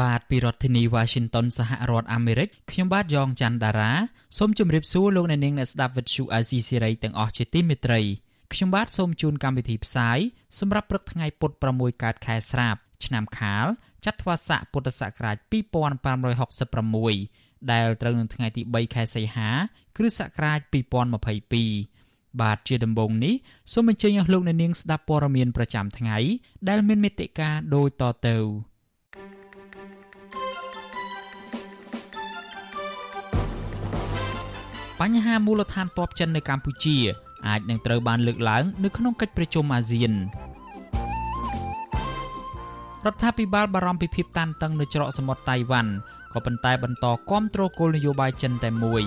បាទពីរដ្ឋធានី Washington សហរដ្ឋអាមេរិកខ្ញុំបាទយ៉ងច័ន្ទដារាសូមជម្រាបសួរលោកអ្នកនាងអ្នកស្ដាប់វិទ្យុ Azizi Serai ទាំងអស់ជាទីមេត្រីខ្ញុំបាទសូមជូនកម្មវិធីផ្សាយសម្រាប់ព្រឹកថ្ងៃពុធ6កើតខែស្រាប ឆ្នាំខាលចត្វាស័កពុទ្ធសករាជ2566ដែលត្រូវនឹងថ្ងៃទី3ខែសីហាគ្រិស្តសករាជ2022បាទជាដំបូងនេះសូមអញ្ជើញអស់លោកអ្នកនាងស្ដាប់ព័ត៌មានប្រចាំថ្ងៃដែលមានមេត្តាដូចតទៅ បញ្ហាមូលដ្ឋានទ័ពចិននៅកម្ពុជាអាចនឹងត្រូវបានលើកឡើងនៅក្នុងកិច្ចប្រជុំអាស៊ានរដ្ឋាភិបាលបារម្ភពីភាពតានតឹងនៅច្រកសមុទ្រតៃវ៉ាន់ក៏ប៉ុន្តែបន្តគាំទ្រគោលនយោបាយចិនតែមួយ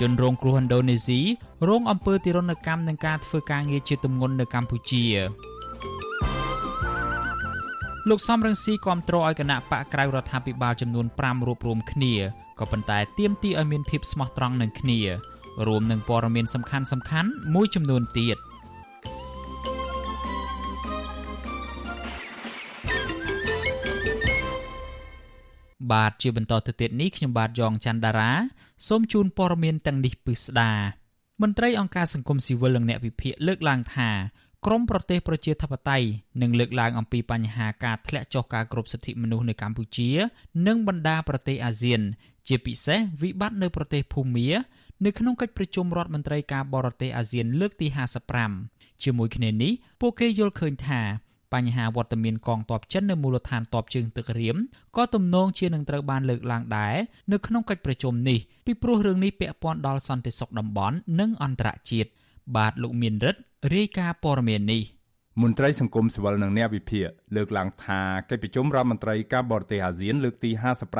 ជនរងគ្រោះឥណ្ឌូនេស៊ីរងអំពើទារុណកម្មនឹងការធ្វើការងារជាទម្ងន់នៅកម្ពុជា លោកសំរងស៊ីគាំទ្រឲ្យគណៈបកក្រៅរដ្ឋាភិបាលចំនួន5រួបរวมគ្នាក៏ប៉ុន្តែទាមទារឲ្យមានភាពស្មោះត្រង់នឹងគ្នារួមនឹងព័ត៌មានសំខាន់សំខាន់មួយចំនួនទៀតបាទជាបន្តទៅទៀតនេះខ្ញុំបាទយ៉ងច័ន្ទដារាសូមជូនព័ត៌មានទាំងនេះពិស្ដាមន្ត្រីអង្គការសង្គមស៊ីវិលនិងអ្នកវិភាគលើកឡើងថា ក្រមប្រទេសប្រជាធិបតេយ្យនឹងលើកឡើងអំពីបញ្ហាការធ្លាក់ចុះការគោរពសិទ្ធិមនុស្សនៅកម្ពុជា និងបណ្ដាប្រទេសអាស៊ាន ជាពិសេសវិបត្តិនៅប្រទេសភូមានៅក្នុងកិច្ចប្រជុំរដ្ឋមន្ត្រីការបរទេសអាស៊ានលើកទី55ជាមួយគ្នានេះពួកគេយល់ឃើញថាបញ្ហាវត្តមានកងទ័ពចិននៅមូលដ្ឋានទ័ពជើងទឹករៀមក៏ទំនងជានឹងត្រូវបានលើកឡើងដែរនៅក្នុងកិច្ចប្រជុំនេះពីព្រោះរឿងនេះពាក់ព័ន្ធដល់សន្តិសុខតំបន់និងអន្តរជាតិ បាទលោកមានរិទ្ធរាយការណ៍ព័ត៌មាននេះមន្ត្រីសង្គមស៊ីវិលនិងអ្នកវិភាគលើកឡើងថាកិច្ចប្រជុំរដ្ឋមន្ត្រីការបរទេសអាស៊ានលើកទី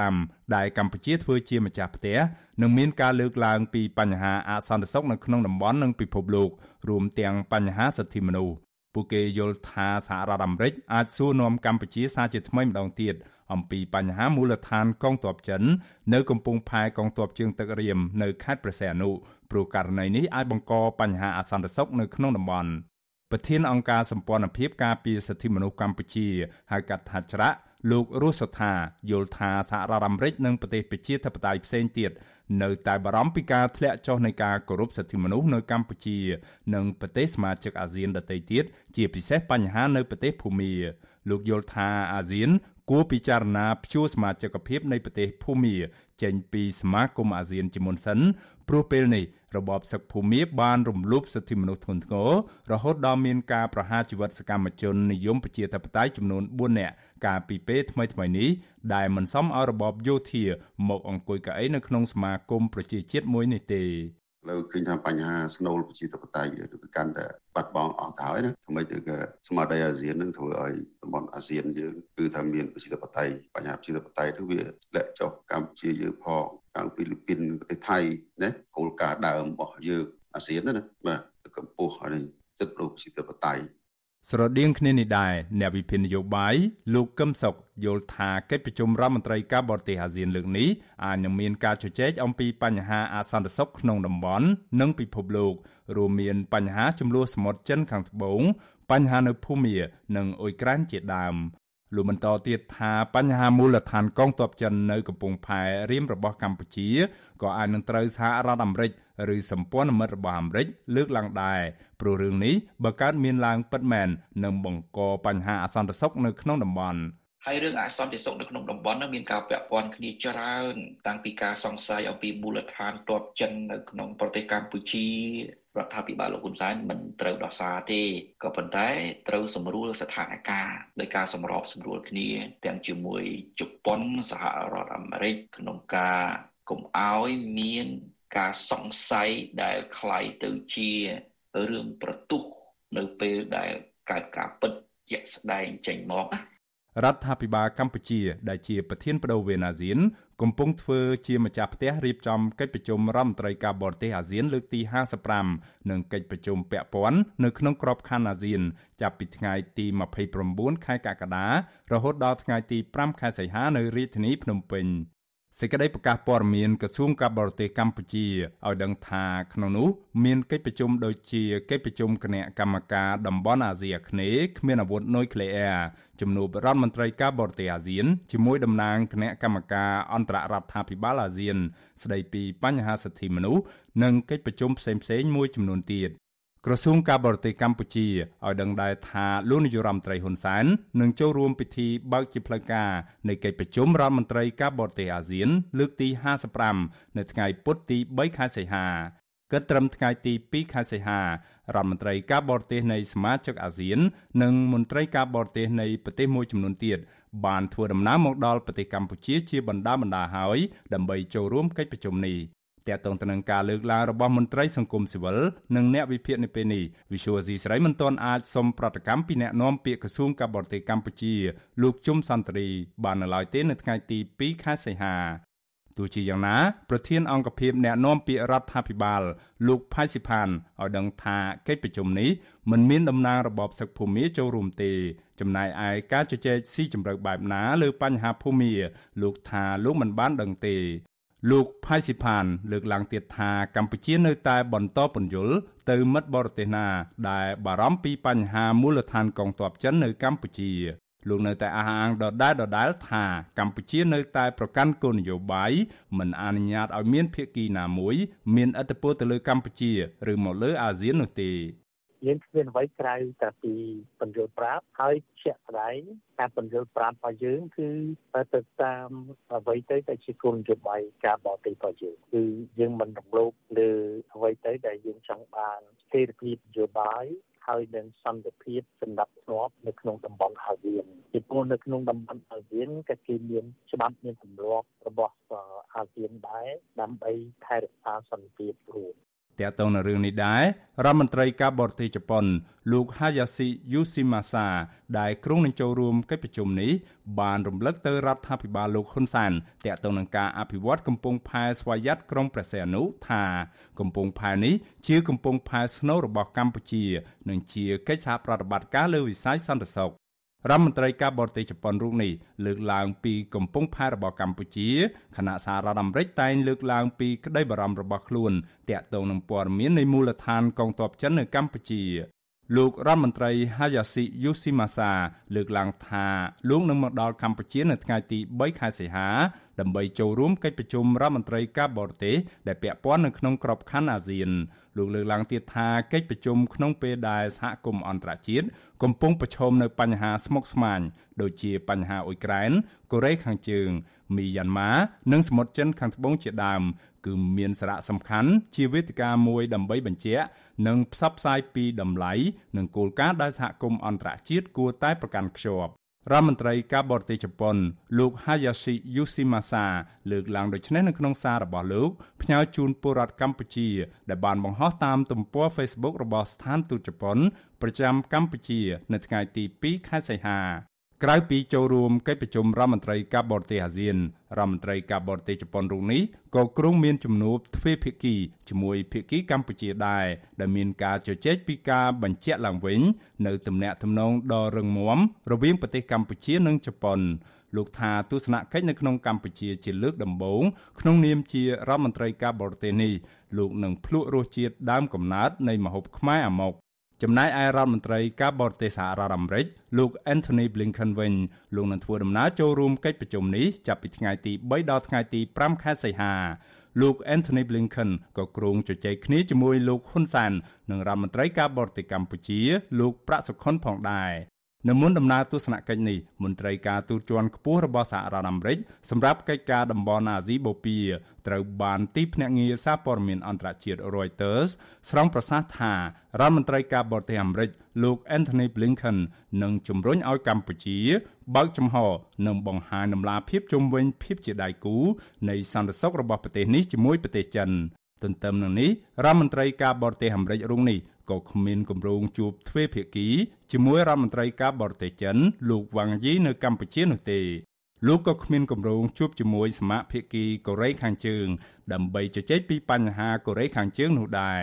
55ដែលកម្ពុជាធ្វើជាម្ចាស់ផ្ទះនឹងមានការលើកឡើងពីបញ្ហាអសន្តិសុខនៅក្នុងតំបន់និងពិភពលោករួមទាំងបញ្ហាសិទ្ធិមនុស្ស ពួកគេយល់ថាសហរដ្ឋអាមេរិកអាចសួរនាំកម្ពុជាសារជាថ្មីម្ដងទៀតអំពីបញ្ហាមូលដ្ឋានកងទ័ពចិននៅកំពង់ផែកងទ័ពជើងទឹករៀមនៅខេត្តព្រះសីហនុព្រោះករណីនេះអាចបង្កបញ្ហាអសន្តិសុខនៅក្នុងតំបន់ប្រធានអង្គការសម្ព័ន្ធភាពការពារសិទ្ធិមនុស្សកម្ពុជាហៅកាត់ថាច្រាក់ លោករស់សថាយល់ថាសហរដ្ឋអាមេរិកនិងប្រទេសប្រជាធិបតេយ្យផ្សេងទៀតនៅតែបារម្ភពីការធ្លាក់ចុះនៃការគោរពសិទ្ធិមនុស្សនៅកម្ពុជា និងប្រទេសសមាជិកអាស៊ានដទៃទៀតជាពិសេសបញ្ហានៅប្រទេសភូមាលោកយល់ថាអាស៊ានគួរពិចារណាព្យួរសមាជិកភាពនៃប្រទេសភូមាចេញពីសមាគមអាស៊ានជាមុនសិនព្រោះពេលនេះ របបសឹកភូមាបានរំលោភសិទ្ធិមនុស្សធ្ងន់ធ្ងររហូតដល់មានការប្រហារជីវិតសកម្មជននិយមប្រជាធិបតេយ្យចំនួន4នាក់កាលពីពេលថ្មីៗនេះដែលមិនសមឲ្យរបបយោធាមកអង្គុយកៅអីនៅក្នុងសមាគមប្រជាជាតិមួយនេះទេ លើឃើញថាបញ្ហាស្នូលប្រជាធិបតេយ្យគឺកាន់តែបាត់បង់អស់ទៅហើយណាថ្មីទៅក៏ស្មារតីអាស៊ាននឹងធ្វើឲ្យតំបន់អាស៊ានយើងគឺថាមានប្រជាធិបតេយ្យបញ្ហាប្រជាធិបតេយ្យទៅវាលាក់ចុះកម្ពុជាយើងផងកាលពីលីពីនប្រទេសថៃណាគោលការណ៍ដើមរបស់យើងអាស៊ានណាបាទកម្ពុជាហើយសិទ្ធិប្រជាធិបតេយ្យ ស្រដៀងគ្នានេះដែរអ្នកវិភាគនយោបាយលោកកឹមសុខយល់ថាកិច្ចប្រជុំរដ្ឋមន្ត្រីការបរទេសអាស៊ានលើកនេះអាចនឹងមានការជជែកអំពីបញ្ហាអសន្តិសុខក្នុងតំបន់និងពិភពលោករួមមានបញ្ហាចំនួនសមុទ្រចិនខាងត្បូងបញ្ហានៅភូមានិងអ៊ុយក្រែនជាដើមលោកបន្តទៀតថាបញ្ហាមូលដ្ឋានកងទ័ពចិននៅកំពង់ផែរៀមរបស់កម្ពុជាក៏អាចនឹងត្រូវសហរដ្ឋអាមេរិក ឬសម្ព័ន្ធមិត្តរបស់អាមេរិកលើកឡើងដែរព្រោះរឿងនេះបើកើតមានឡើងពិតមែននឹងបង្កបញ្ហាអសន្តិសុខនៅក្នុងតំបន់ហើយរឿងអសន្តិសុខនៅក្នុងតំបន់នោះមានការពាក់ព័ន្ធគ្នាច្រើនតាំងពីការសង្ស័យអំពីមូលដ្ឋានទ័ពចិននៅក្នុងប្រទេសកម្ពុជារដ្ឋាភិបាលលោកហ៊ុនសែនមិនត្រូវដោះសារទេក៏ប៉ុន្តែត្រូវសម្រួលស្ថានភាពដោយការសម្របសម្រួលគ្នាទាំងជាមួយជប៉ុនសហរដ្ឋអាមេរិកក្នុងការកុំឲ្យមាន ការសង្ស័យដែលคล้ายទៅជារឿងប្រទុះនៅពេលដែលកើតការពិតជាក់ស្ដែងចេញមកណា រដ្ឋាភិបាលកម្ពុជាដែលជាប្រធានបដូវវេនអាស៊ានកំពុងធ្វើជាម្ចាស់ផ្ទះរៀបចំកិច្ចប្រជុំរដ្ឋមន្ត្រីការបរទេសអាស៊ានលើកទី55និងកិច្ចប្រជុំពាក់ព័ន្ធនៅក្នុងក្របខ័ណ្ឌអាស៊ានចាប់ពីថ្ងៃទី29ខែកក្កដារហូតដល់ថ្ងៃទី5ខែសីហានៅរាជធានីភ្នំពេញ សេចក្តីប្រកាសព័ត៌មានក្រសួងការបរទេសកម្ពុជាឲ្យដឹងថាក្នុងនោះមានកិច្ចប្រជុំដូចជាកិច្ចប្រជុំគណៈកម្មការតំបន់អាស៊ីអាគ្នេយ៍គ្មានអាវុធនុយក្លេអ៊ែរជំនួបរដ្ឋមន្ត្រីការបរទេសអាស៊ានជាមួយតំណាងគណៈកម្មការអន្តររដ្ឋាភិបាលអាស៊ាន ស្ដីពីបញ្ហាសិទ្ធិមនុស្សនិងកិច្ចប្រជុំផ្សេងៗមួយចំនួនទៀត ក្រសួងការបរទេសកម្ពុជាឲ្យដឹងដែរថាលោកនាយរដ្ឋមន្ត្រីហ៊ុនសែននឹងចូលរួមពិធីបើកជាផ្លូវការនៃកិច្ចប្រជុំរដ្ឋមន្ត្រីការបរទេសអាស៊ាន លើកទី55នៅថ្ងៃពុធទី3ខែសីហាគិតត្រឹមថ្ងៃទី2ខែសីហារដ្ឋមន្ត្រីការបរទេសនៃសមាជិកអាស៊ាន និងមន្ត្រីការបរទេសនៃប្រទេសមួយចំនួនទៀតបានធ្វើដំណើរមកដល់ប្រទេសកម្ពុជាជាបណ្ដាបណ្ដាហើយដើម្បីចូលរួមកិច្ចប្រជុំនេះ តាក់ទងទៅនឹងការលើកឡើងរបស់មន្ត្រីសង្គមស៊ីវិលនិងអ្នកវិភាគនៅពេលនេះ Visual C ស្រីមិនទាន់អាចសុំប្រតិកម្មពីអ្នកនាំពាក្យក្រសួងការបរទេសកម្ពុជាលោកជុំសន្តិរីបាននៅឡើយទេនៅថ្ងៃទី2ខែសីហាទោះជាយ៉ាងណាប្រធានអង្គភិបអ្នកនាំពាក្យរដ្ឋាភិបាល លោកផៃស៊ីផានឲ្យដឹងថាកិច្ចប្រជុំនេះមិនមានតំណាងរបបសឹកភូមិចូលរួមទេ ចំណែកឯការជជែកស៊ីជម្រៅបែបណាលើបញ្ហាភូមិលោកថាលោកមិនបានដឹងទេ លោកផៃស៊ីផាន លើកឡើងទៀតថាកម្ពុជានៅតែបន្តពន្យល់ទៅមិត្តបរទេសណា ដែលបារម្ភពីបញ្ហាមូលដ្ឋានកងទ័ពចិននៅកម្ពុជាលោកនៅតែអះអាងដដែលដដែលថាកម្ពុជានៅតែប្រកាន់គោលនយោបាយមិនអនុញ្ញាតឲ្យមានភាគីណាមួយ មានឥទ្ធិពលទៅលើកម្ពុជា ឬមកលើអាស៊ាននោះទេ យើងគ្មានអ្វីក្រៅតែពីបញ្យលប្រាប់ហើយជាក់ស្ដែងការបញ្យលប្រាប់របស់យើងគឺទៅតាមអ្វីទៅតែជាគោលនយោបាយការបរទេសរបស់យើងគឺយើងមិនរំលោភលើអ្វីទៅដែលយើងចង់បានស្ថិរភាពនយោបាយហើយនឹងសន្តិភាពសម្រាប់ធ្នាប់នៅក្នុងតំបន់អាស៊ានពីព្រោះនៅក្នុងតំបន់អាស៊ានក៏គេមានច្បាប់មានទម្លាប់របស់អាស៊ានដែរដើម្បីថែរក្សាសន្តិភាពរួម តាក់ទងនឹងរឿងនេះដែររដ្ឋមន្ត្រីការបរទេសជប៉ុន លោក Hayashi Yoshimasa ដែលគ្រងនឹងចូលរួមកិច្ចប្រជុំនេះបានរំលឹកទៅរដ្ឋាភិបាលលោកហ៊ុនសែនតាក់ទងនឹងការអភិវឌ្ឍកំពង់ផែស្វយ័តក្រុងព្រះសីហនុថាកំពង់ផែនេះជាកំពង់ផែស្នូលរបស់កម្ពុជា និងជាកិច្ចសហប្រតិបត្តិការលើវិស័យសន្តិសុខ រដ្ឋមន្ត្រីការបរទេសជប៉ុនរូបនេះលើកឡើងពីកំពង់ផែរបស់កម្ពុជាខណៈសហរដ្ឋអាមេរិកតែងលើកឡើងពីក្តីបារម្ភរបស់ខ្លួនទាក់ទងនឹងព័ត៌មាននៃមូលដ្ឋានកងទ័ពចិននៅកម្ពុជាលោករដ្ឋមន្ត្រី Hayashi Yoshimasa លើកឡើងថាលោកនឹងមកដល់កម្ពុជានៅថ្ងៃទី3ខែសីហាដើម្បីចូលរួមកិច្ចប្រជុំរដ្ឋមន្ត្រីការបរទេសដែលពាក់ព័ន្ធនៅក្នុងក្របខ័ណ្ឌអាស៊ានលោកលើកឡើងទៀតថាកិច្ចប្រជុំក្នុងពេលដែលសហគមន៍អន្តរជាតិ កំពុងប្រឈមនៅបញ្ហាស្មុគស្មាញដូចជាបញ្ហាអ៊ុយក្រែនកូរ៉េខាងជើងមីយ៉ាន់ម៉ានិងសមុទ្រចិនខាងត្បូងជាដើមគឺមានសារៈសំខាន់ជាវេទិកាមួយដើម្បីបញ្ជាក់និងផ្សព្វផ្សាយពីតម្លៃនិងគោលការណ៍ដែលសហគមន៍អន្តរជាតិគួរតែប្រកាន់ខ្ជាប់ រដ្ឋមន្ត្រីការបរទេសជប៉ុន លោក Hayashi Yoshimasa លើកឡើងដូចនេះនៅក្នុងសាររបស់លោកផ្ញើជូនពលរដ្ឋកម្ពុជា ដែលបានបង្ហោះតាមទំព័រ Facebook របស់ស្ថានទូតជប៉ុន ប្រចាំកម្ពុជា នៅថ្ងៃទី2ខែសីហា ក្រៅពីចូលរួមកិច្ចប្រជុំរដ្ឋមន្ត្រីការបរទេសអាស៊ានរដ្ឋមន្ត្រីការបរទេសជប៉ុនរូបនេះក៏គ្រងមានជំនួបទ្វេភាគីជាមួយភាគីកម្ពុជាដែរដែលមានការជជែកពីការបញ្ជាក់ឡើងវិញនៅទំនាក់ទំនងដ៏រឹងមាំរវាងប្រទេសកម្ពុជានិងជប៉ុនលោកថាទស្សនកិច្ចនៅក្នុងកម្ពុជាជាលើកដំបូងក្នុងនាមជារដ្ឋមន្ត្រីការបរទេសនេះលោកនឹងភ្លក់រសជាតិដើមកំណើតនៃម្ហូបខ្មែរអាម៉ុក ចំណែកឯរដ្ឋមន្ត្រីការបរទេសសហរដ្ឋអាមេរិកលោក Anthony Blinken វិញលោកនឹងធ្វើដំណើរចូលរួមកិច្ចប្រជុំនេះចាប់ពីថ្ងៃទី3ដល់ថ្ងៃទី5ខែសីហាលោក Anthony Blinken ក៏គ្រងជជែកគ្នាជាមួយលោកហ៊ុនសាននិងរដ្ឋមន្ត្រីការបរទេសកម្ពុជា លោកប្រាក់សុខុនផងដែរ នៅមុនដំណើរទស្សនកិច្ចនេះមន្ត្រីការទូតជាន់ខ្ពស់របស់សហរដ្ឋអាមេរិកសម្រាប់កិច្ចការតំបន់អាស៊ីបូព៌ាត្រូវបានទីភ្នាក់ងារសារព័ត៌មានអន្តរជាតិ Reuters ស្រង់ប្រសាសន៍ថារដ្ឋមន្ត្រីការបរទេសអាមេរិកលោក Anthony Blinken នឹងជំរុញឲ្យកម្ពុជា បើកចំហនិងបង្ហាញដំណាភាពជំវិញភាពជាដៃគូនៃសន្តិសុខរបស់ប្រទេសនេះជាមួយប្រទេសចិនទន្ទឹមនឹងនេះរដ្ឋមន្ត្រីការបរទេសអាមេរិករុងនេះ ក៏គ្មានគម្រោងជួបទ្វេភាគីជាមួយរដ្ឋមន្ត្រីការបរទេសចិន លោកវ៉ាងយីនៅកម្ពុជានោះទេលោកក៏គ្មានគម្រោងជួបជាមួយសមាភិកីកូរ៉េខាងជើង ដើម្បីជជែកពីបញ្ហាកូរ៉េខាងជើងនោះដែរ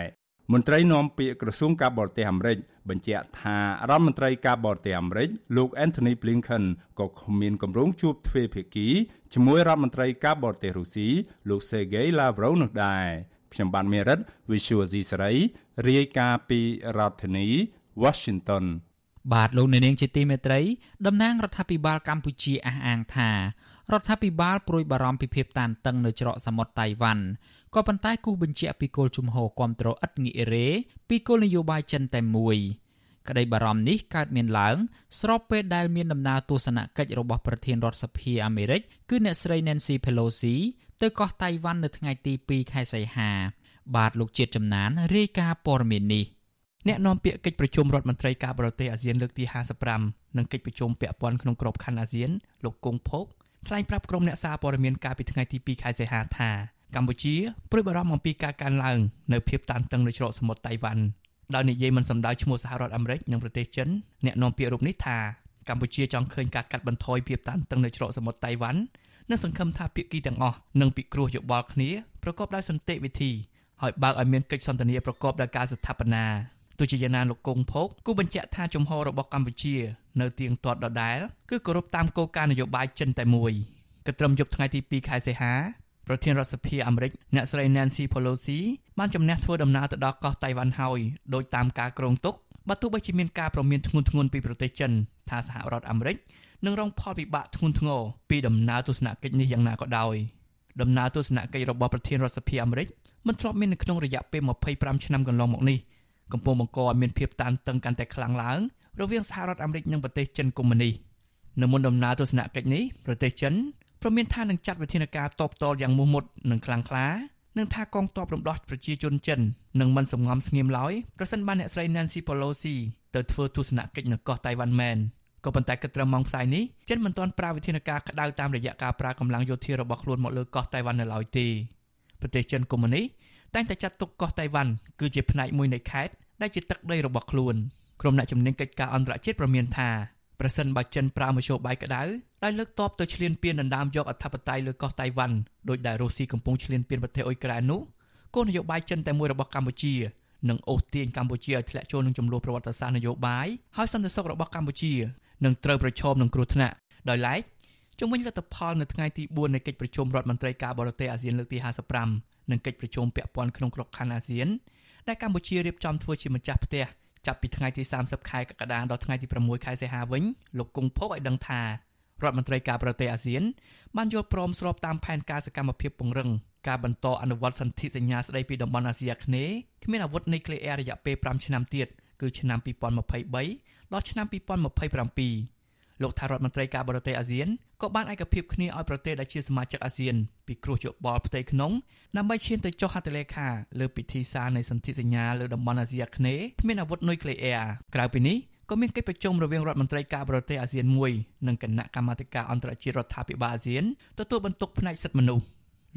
មន្ត្រីនាំពាក្យក្រសួងការបរទេសអាមេរិកបញ្ជាក់ថារដ្ឋមន្ត្រីការបរទេសអាមេរិកលោក Anthony Blinken ក៏គ្មានគម្រោងជួបទ្វេភាគីជាមួយរដ្ឋមន្ត្រីការបរទេសរុស្ស៊ីលោក Sergei Lavrov នោះដែរខ្ញុំបានមេរិត Visual C សេរី រាយការណ៍ពីរដ្ឋធានី Washington បាទលោកអ្នកនាងជាទីមេត្រីតំណាងរដ្ឋាភិបាលកម្ពុជាអះអាងថារដ្ឋាភិបាលព្រួយបារម្ភពីភាពតានតឹងនៅច្រកសមុទ្រតៃវ៉ាន់ក៏ប៉ុន្តែគូបញ្ជាក់ពីគោលជំហរគ្រប់គ្រងឥតងាករេពីគោលនយោបាយចិនតែមួយក្តីបារម្ភនេះកើតមានឡើងស្របពេលដែលមានដំណើរទស្សនកិច្ចរបស់ប្រធានរដ្ឋសភាអាមេរិកគឺអ្នកស្រី Nancy Pelosi ទៅកោះតៃវ៉ាន់នៅថ្ងៃទី2ខែសីហា បាទលោកជាតិចំណានរាយការណ៍ព័ត៌មាននេះអ្នកនាំពាក្យកិច្ចប្រជុំរដ្ឋមន្ត្រីការបរទេសអាស៊ានលើកទី55និងកិច្ចប្រជុំពាក់ព័ន្ធក្នុងក្របខ័ណ្ឌអាស៊ានលោកគង់ភោគថ្លែងប្រាប់ក្រុមអ្នកសារព័ត៌មានកាលពីថ្ងៃទី2ខែសីហាថាកម្ពុជាព្រួយបារម្ភអំពីការកើនឡើងនៅភាពតានតឹងនៅច្រកសមុទ្រតៃវ៉ាន់ដោយនិយាយមិនសម្ដៅឈ្មោះសហរដ្ឋអាមេរិកនិងប្រទេសចិនអ្នកនាំពាក្យរូបនេះថាកម្ពុជាចង់ឃើញការកាត់បន្ថយភាពតានតឹងនៅច្រកសមុទ្រតៃវ៉ាន់និងសង្ឃឹមថាភាគីទាំងអស់នឹងពិគ្រោះយោបល់គ្នាប្រកបដោយសន្តិវិធី ហើយបើកឲ្យមានកិច្ចសន្ទនាប្រកបដោយការស្ថាបនាទោះជាយ៉ាងណាលោកគង់ភោគគូបញ្ជាក់ថាជំហររបស់កម្ពុជា នៅទៀងទាត់ដដែលគឺគោរពតាមគោលការណ៍នយោបាយចិនតែមួយក៏ត្រឹមយប់ថ្ងៃទី2ខែសីហាប្រធានរដ្ឋសភាអាមេរិកអ្នកស្រី Nancy Pelosi បានជំនះធ្វើដំណើរទៅដល់កោះតៃវ៉ាន់ហើយដោយតាមការគ្រោងទុកបើទោះបីជាមានការប្រមានធ្ងន់ធ្ងរពីប្រទេសចិនថាសហរដ្ឋអាមេរិកនឹងរងផលវិបាកធ្ងន់ធ្ងរពីដំណើរទស្សនកិច្ចនេះយ៉ាងណាក៏ដោយ ដំណើរទស្សនកិច្ចរបស់ប្រធានរដ្ឋសភាអាមេរិកមិនធ្លាប់មាននៅក្នុងរយៈពេល25ឆ្នាំកន្លងមកនេះកំពុងបង្កឲ្យមានភាពតានតឹងកាន់តែខ្លាំងឡើងរវាងសហរដ្ឋអាមេរិកនិងប្រទេសចិនកុម្មុយនីសនៅមុនដំណើរទស្សនកិច្ចនេះប្រទេសចិនព្រមានថានឹងចាត់វិធានការតបតល់យ៉ាងមោះមុតនិងខ្លាំងក្លានឹងថាកងទ័ពរំដោះប្រជាជនចិននឹងមិនសំងំស្ងៀមឡើយប្រសិនបានអ្នកស្រី Nancy Pelosi ទៅធ្វើទស្សនកិច្ចនៅកោះតៃវ៉ាន់មែន ក៏ប៉ុន្តែគិតត្រឹមម៉ោងផ្សាយនេះចិនមិនទាន់ប្រើវិធានការក្តៅតាមរយៈការប្រើកម្លាំងយោធារបស់ខ្លួនមកលើកោះតៃវ៉ាន់នៅឡើយទេប្រទេសចិនកុម្មុយនីសតែងតែចាត់ទុកកោះតៃវ៉ាន់គឺជាផ្នែកមួយនៃខេត្តដែលជាទឹកដីរបស់ខ្លួនក្រុមអ្នកជំនាញកិច្ចការអន្តរជាតិប្រមានថាប្រសិនបើចិនប្រើមធ្យោបាយក្តៅដែលលើកតបទៅឈ្លានពានដណ្ដើមយកអធិបតេយ្យលើកោះតៃវ៉ាន់ដោយដែលរុស្ស៊ីកំពុងឈ្លានពានប្រទេសអ៊ុយក្រែននោះគោលនយោបាយចិនតែមួយរបស់កម្ពុជានឹងអូសទាញកម្ពុជាឲ្យធ្លាក់ចូលនឹងចំនួនប្រវត្តិសាស្ត្រនយោបាយហើយសន្តិសុខរបស់កម្ពុជា នឹងត្រូវប្រឈមនឹងគ្រោះថ្នាក់ដោយឡែកជំវិញលទ្ធផលនៅថ្ងៃទី4នៃកិច្ចប្រជុំរដ្ឋមន្ត្រីការបរទេសអាស៊ានលើកទី55និងកិច្ចប្រជុំពាក់ព័ន្ធក្នុងក្របខ័ណ្ឌអាស៊ានដែលកម្ពុជារៀបចំធ្វើជាម្ចាស់ផ្ទះចាប់ពីថ្ងៃទី30ខែកក្កដាដល់ថ្ងៃទី6ខែសីហាវិញលោកគង់ភពឲ្យដឹងថារដ្ឋមន្ត្រីការប្រទេសអាស៊ានបានយល់ព្រមស្របតាមផែនការសកម្មភាពពង្រឹងការបន្តអនុវត្តសន្ធិសញ្ញាស្តីពីតំបន់អាស៊ីអាគ្នេយ៍គ្មានអាវុធនុយក្លេអ៊ែររយៈពេល5ឆ្នាំទៀតគឺឆ្នាំ2023 ដល់ឆ្នាំ2027លោកថារដ្ឋមន្ត្រីការបរទេសអាស៊ានក៏បានឯកភាពគ្នាឲ្យប្រទេសដែលជាសមាជិកអាស៊ានពិគ្រោះយោបល់ផ្ទៃក្នុងដើម្បីឈានទៅចុះហត្ថលេខាលើពិធីសារនៃសន្ធិសញ្ញាលើតំបន់អាស៊ីអាគ្នេយ៍គ្មានអាវុធនុយក្លេអ៊ែរក្រៅពីនេះក៏មានកិច្ចប្រជុំរវាងរដ្ឋមន្ត្រីការបរទេសអាស៊ានមួយនិងគណៈកម្មាធិការអន្តរជាតិរដ្ឋាភិបាលអាស៊ានទទួលបន្ទុកផ្នែកសិទ្ធិមនុស្ស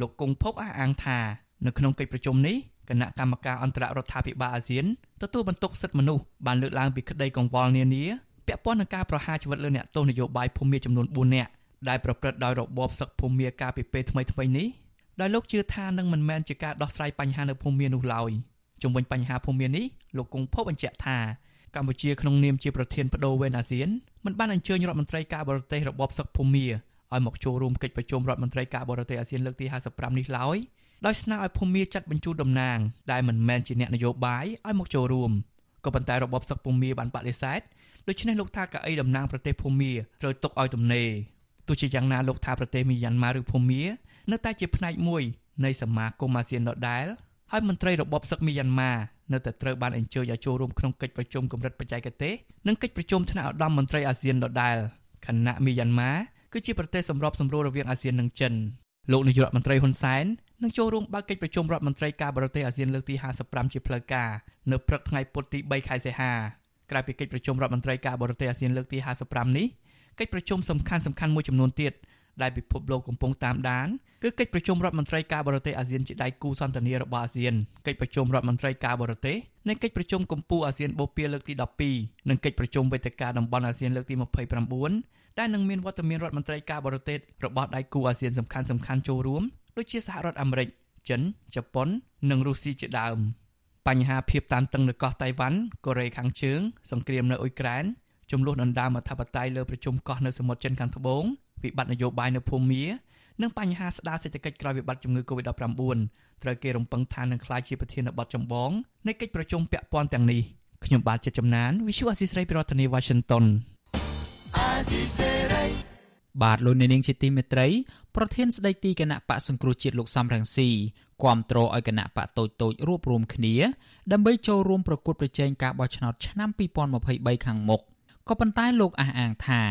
លោកគង់ភុកអះអាងថានៅក្នុងកិច្ចប្រជុំនេះ គណៈកម្មការអន្តររដ្ឋាភិបាលអាស៊ានទទួលបន្ទុកសិទ្ធិមនុស្សបានលើកឡើងពីក្តីកង្វល់នានាពាក់ព័ន្ធនឹងការប្រហារជីវិតលើអ្នកទោសនយោបាយភូមិចំនួន4នាក់ដែលប្រព្រឹត្តដោយរបបសឹកភូមិកាលពីពេលថ្មីៗនេះដោយលោកជឿថានឹងមិនមែនជាការដោះស្រាយបញ្ហានៅភូមិនោះឡើយជំវិញបញ្ហាភូមិនេះលោកគង់ភពបញ្ជាក់ថាកម្ពុជាក្នុងនាមជាប្រធានបដូវវេនអាស៊ានមិនបានអញ្ជើញរដ្ឋមន្ត្រីការបរទេសរបបសឹកភូមិឲ្យមកចូលរួមកិច្ចប្រជុំរដ្ឋមន្ត្រីការបរទេសអាស៊ានលើកទី55នេះឡើយ ដោយស្នើឲ្យភូមិចាត់បញ្ជូនតំណាងដែលមិនមែនជាអ្នកនយោបាយឲ្យមកចូលរួមក៏ប៉ុន្តែរបបសឹកភូមិបានបដិសេធដូច្នេះលោកថាកៅអីតំណាងប្រទេសភូមាត្រូវទុកឲ្យទំនេរទោះជាយ៉ាងណាលោកថាប្រទេសមីយ៉ាន់ម៉ាឬភូមានៅតែជាផ្នែកមួយនៃសមាគមអាស៊ានដដែលហើយមន្ត្រីរបបសឹកមីយ៉ាន់ម៉ានៅតែត្រូវបានអញ្ជើញឲ្យចូលរួមក្នុងកិច្ចប្រជុំកម្រិតបច្ចេកទេសនិងកិច្ចប្រជុំថ្នាក់ឧត្តមមន្ត្រីអាស៊ានដដែលខណៈមីយ៉ាន់ម៉ាគឺជាប្រទេសសម្របសម្រួលរវាងអាស៊ាននិងចិនលោកនាយករដ្ឋមន្ត្រីហ៊ុនសែននឹងចូលរួមបើកកិច្ចប្រជុំរដ្ឋមន្ត្រីការបរទេសអាស៊ានលើកទី55ជាផ្លូវការនៅព្រឹកថ្ងៃពុធទី3ខែសីហាក្រៅពីកិច្ចប្រជុំរដ្ឋមន្ត្រីការបរទេសអាស៊ានលើកទី55នេះកិច្ចប្រជុំសំខាន់សំខាន់មួយចំនួនទៀតដែលពិភពលោកកំពុងតាមដានគឺកិច្ចប្រជុំរដ្ឋមន្ត្រីការបរទេសអាស៊ានជាដៃគូសន្ទនារបស់អាស៊ានកិច្ចប្រជុំរដ្ឋមន្ត្រីការបរទេសនិងកិច្ចប្រជុំកម្ពុជាអាស៊ានបូព៌ាលើកទី12និងកិច្ចប្រជុំវេទិកាតំបន់អាស៊ានលើកទី29ដែលនឹងមានវត្តមានរដ្ឋមន្ត្រីការបរទេសរបស់ដៃគូអាស៊ានសំខាន់សំខាន់ចូលរួម ដូចជាសហរដ្ឋអាមេរិកចិនជប៉ុន និងរុស្ស៊ីជាដើមបញ្ហាភាពតានតឹងនៅកោះតៃវ៉ាន់កូរ៉េខាងជើងសង្គ្រាមនៅអ៊ុយក្រែនចំនួនដណ្ដើមអធិបតេយ្យលើប្រជុំកោះនៅសមុទ្រចិនខាងត្បូងវិបត្តិនយោបាយនៅភូមា និងបញ្ហាស្ដារសេដ្ឋកិច្ចក្រោយវិបត្តិជំងឺ Covid-19 ត្រូវគេរំពឹងថានឹងក្លាយជាប្រធានបទចម្បងនៃកិច្ចប្រជុំពាក់ព័ន្ធទាំងនេះខ្ញុំបាទចិត្តចំណាន Visual Assisray ពីរដ្ឋធានី Washington បាទលោកនាងជាទីមេត្រីប្រធានស្ដីទីគណៈបកសង្គ្រោះជាតិលោកសំរងស៊ីគាំទ្រឲ្យគណៈបកតូចតូចរួបរวมគ្នាដើម្បីចូលរួមប្រកួតប្រជែងការបោះឆ្នោតឆ្នាំ2023ខាងមុខក៏ប៉ុន្តែលោកអះអាងថា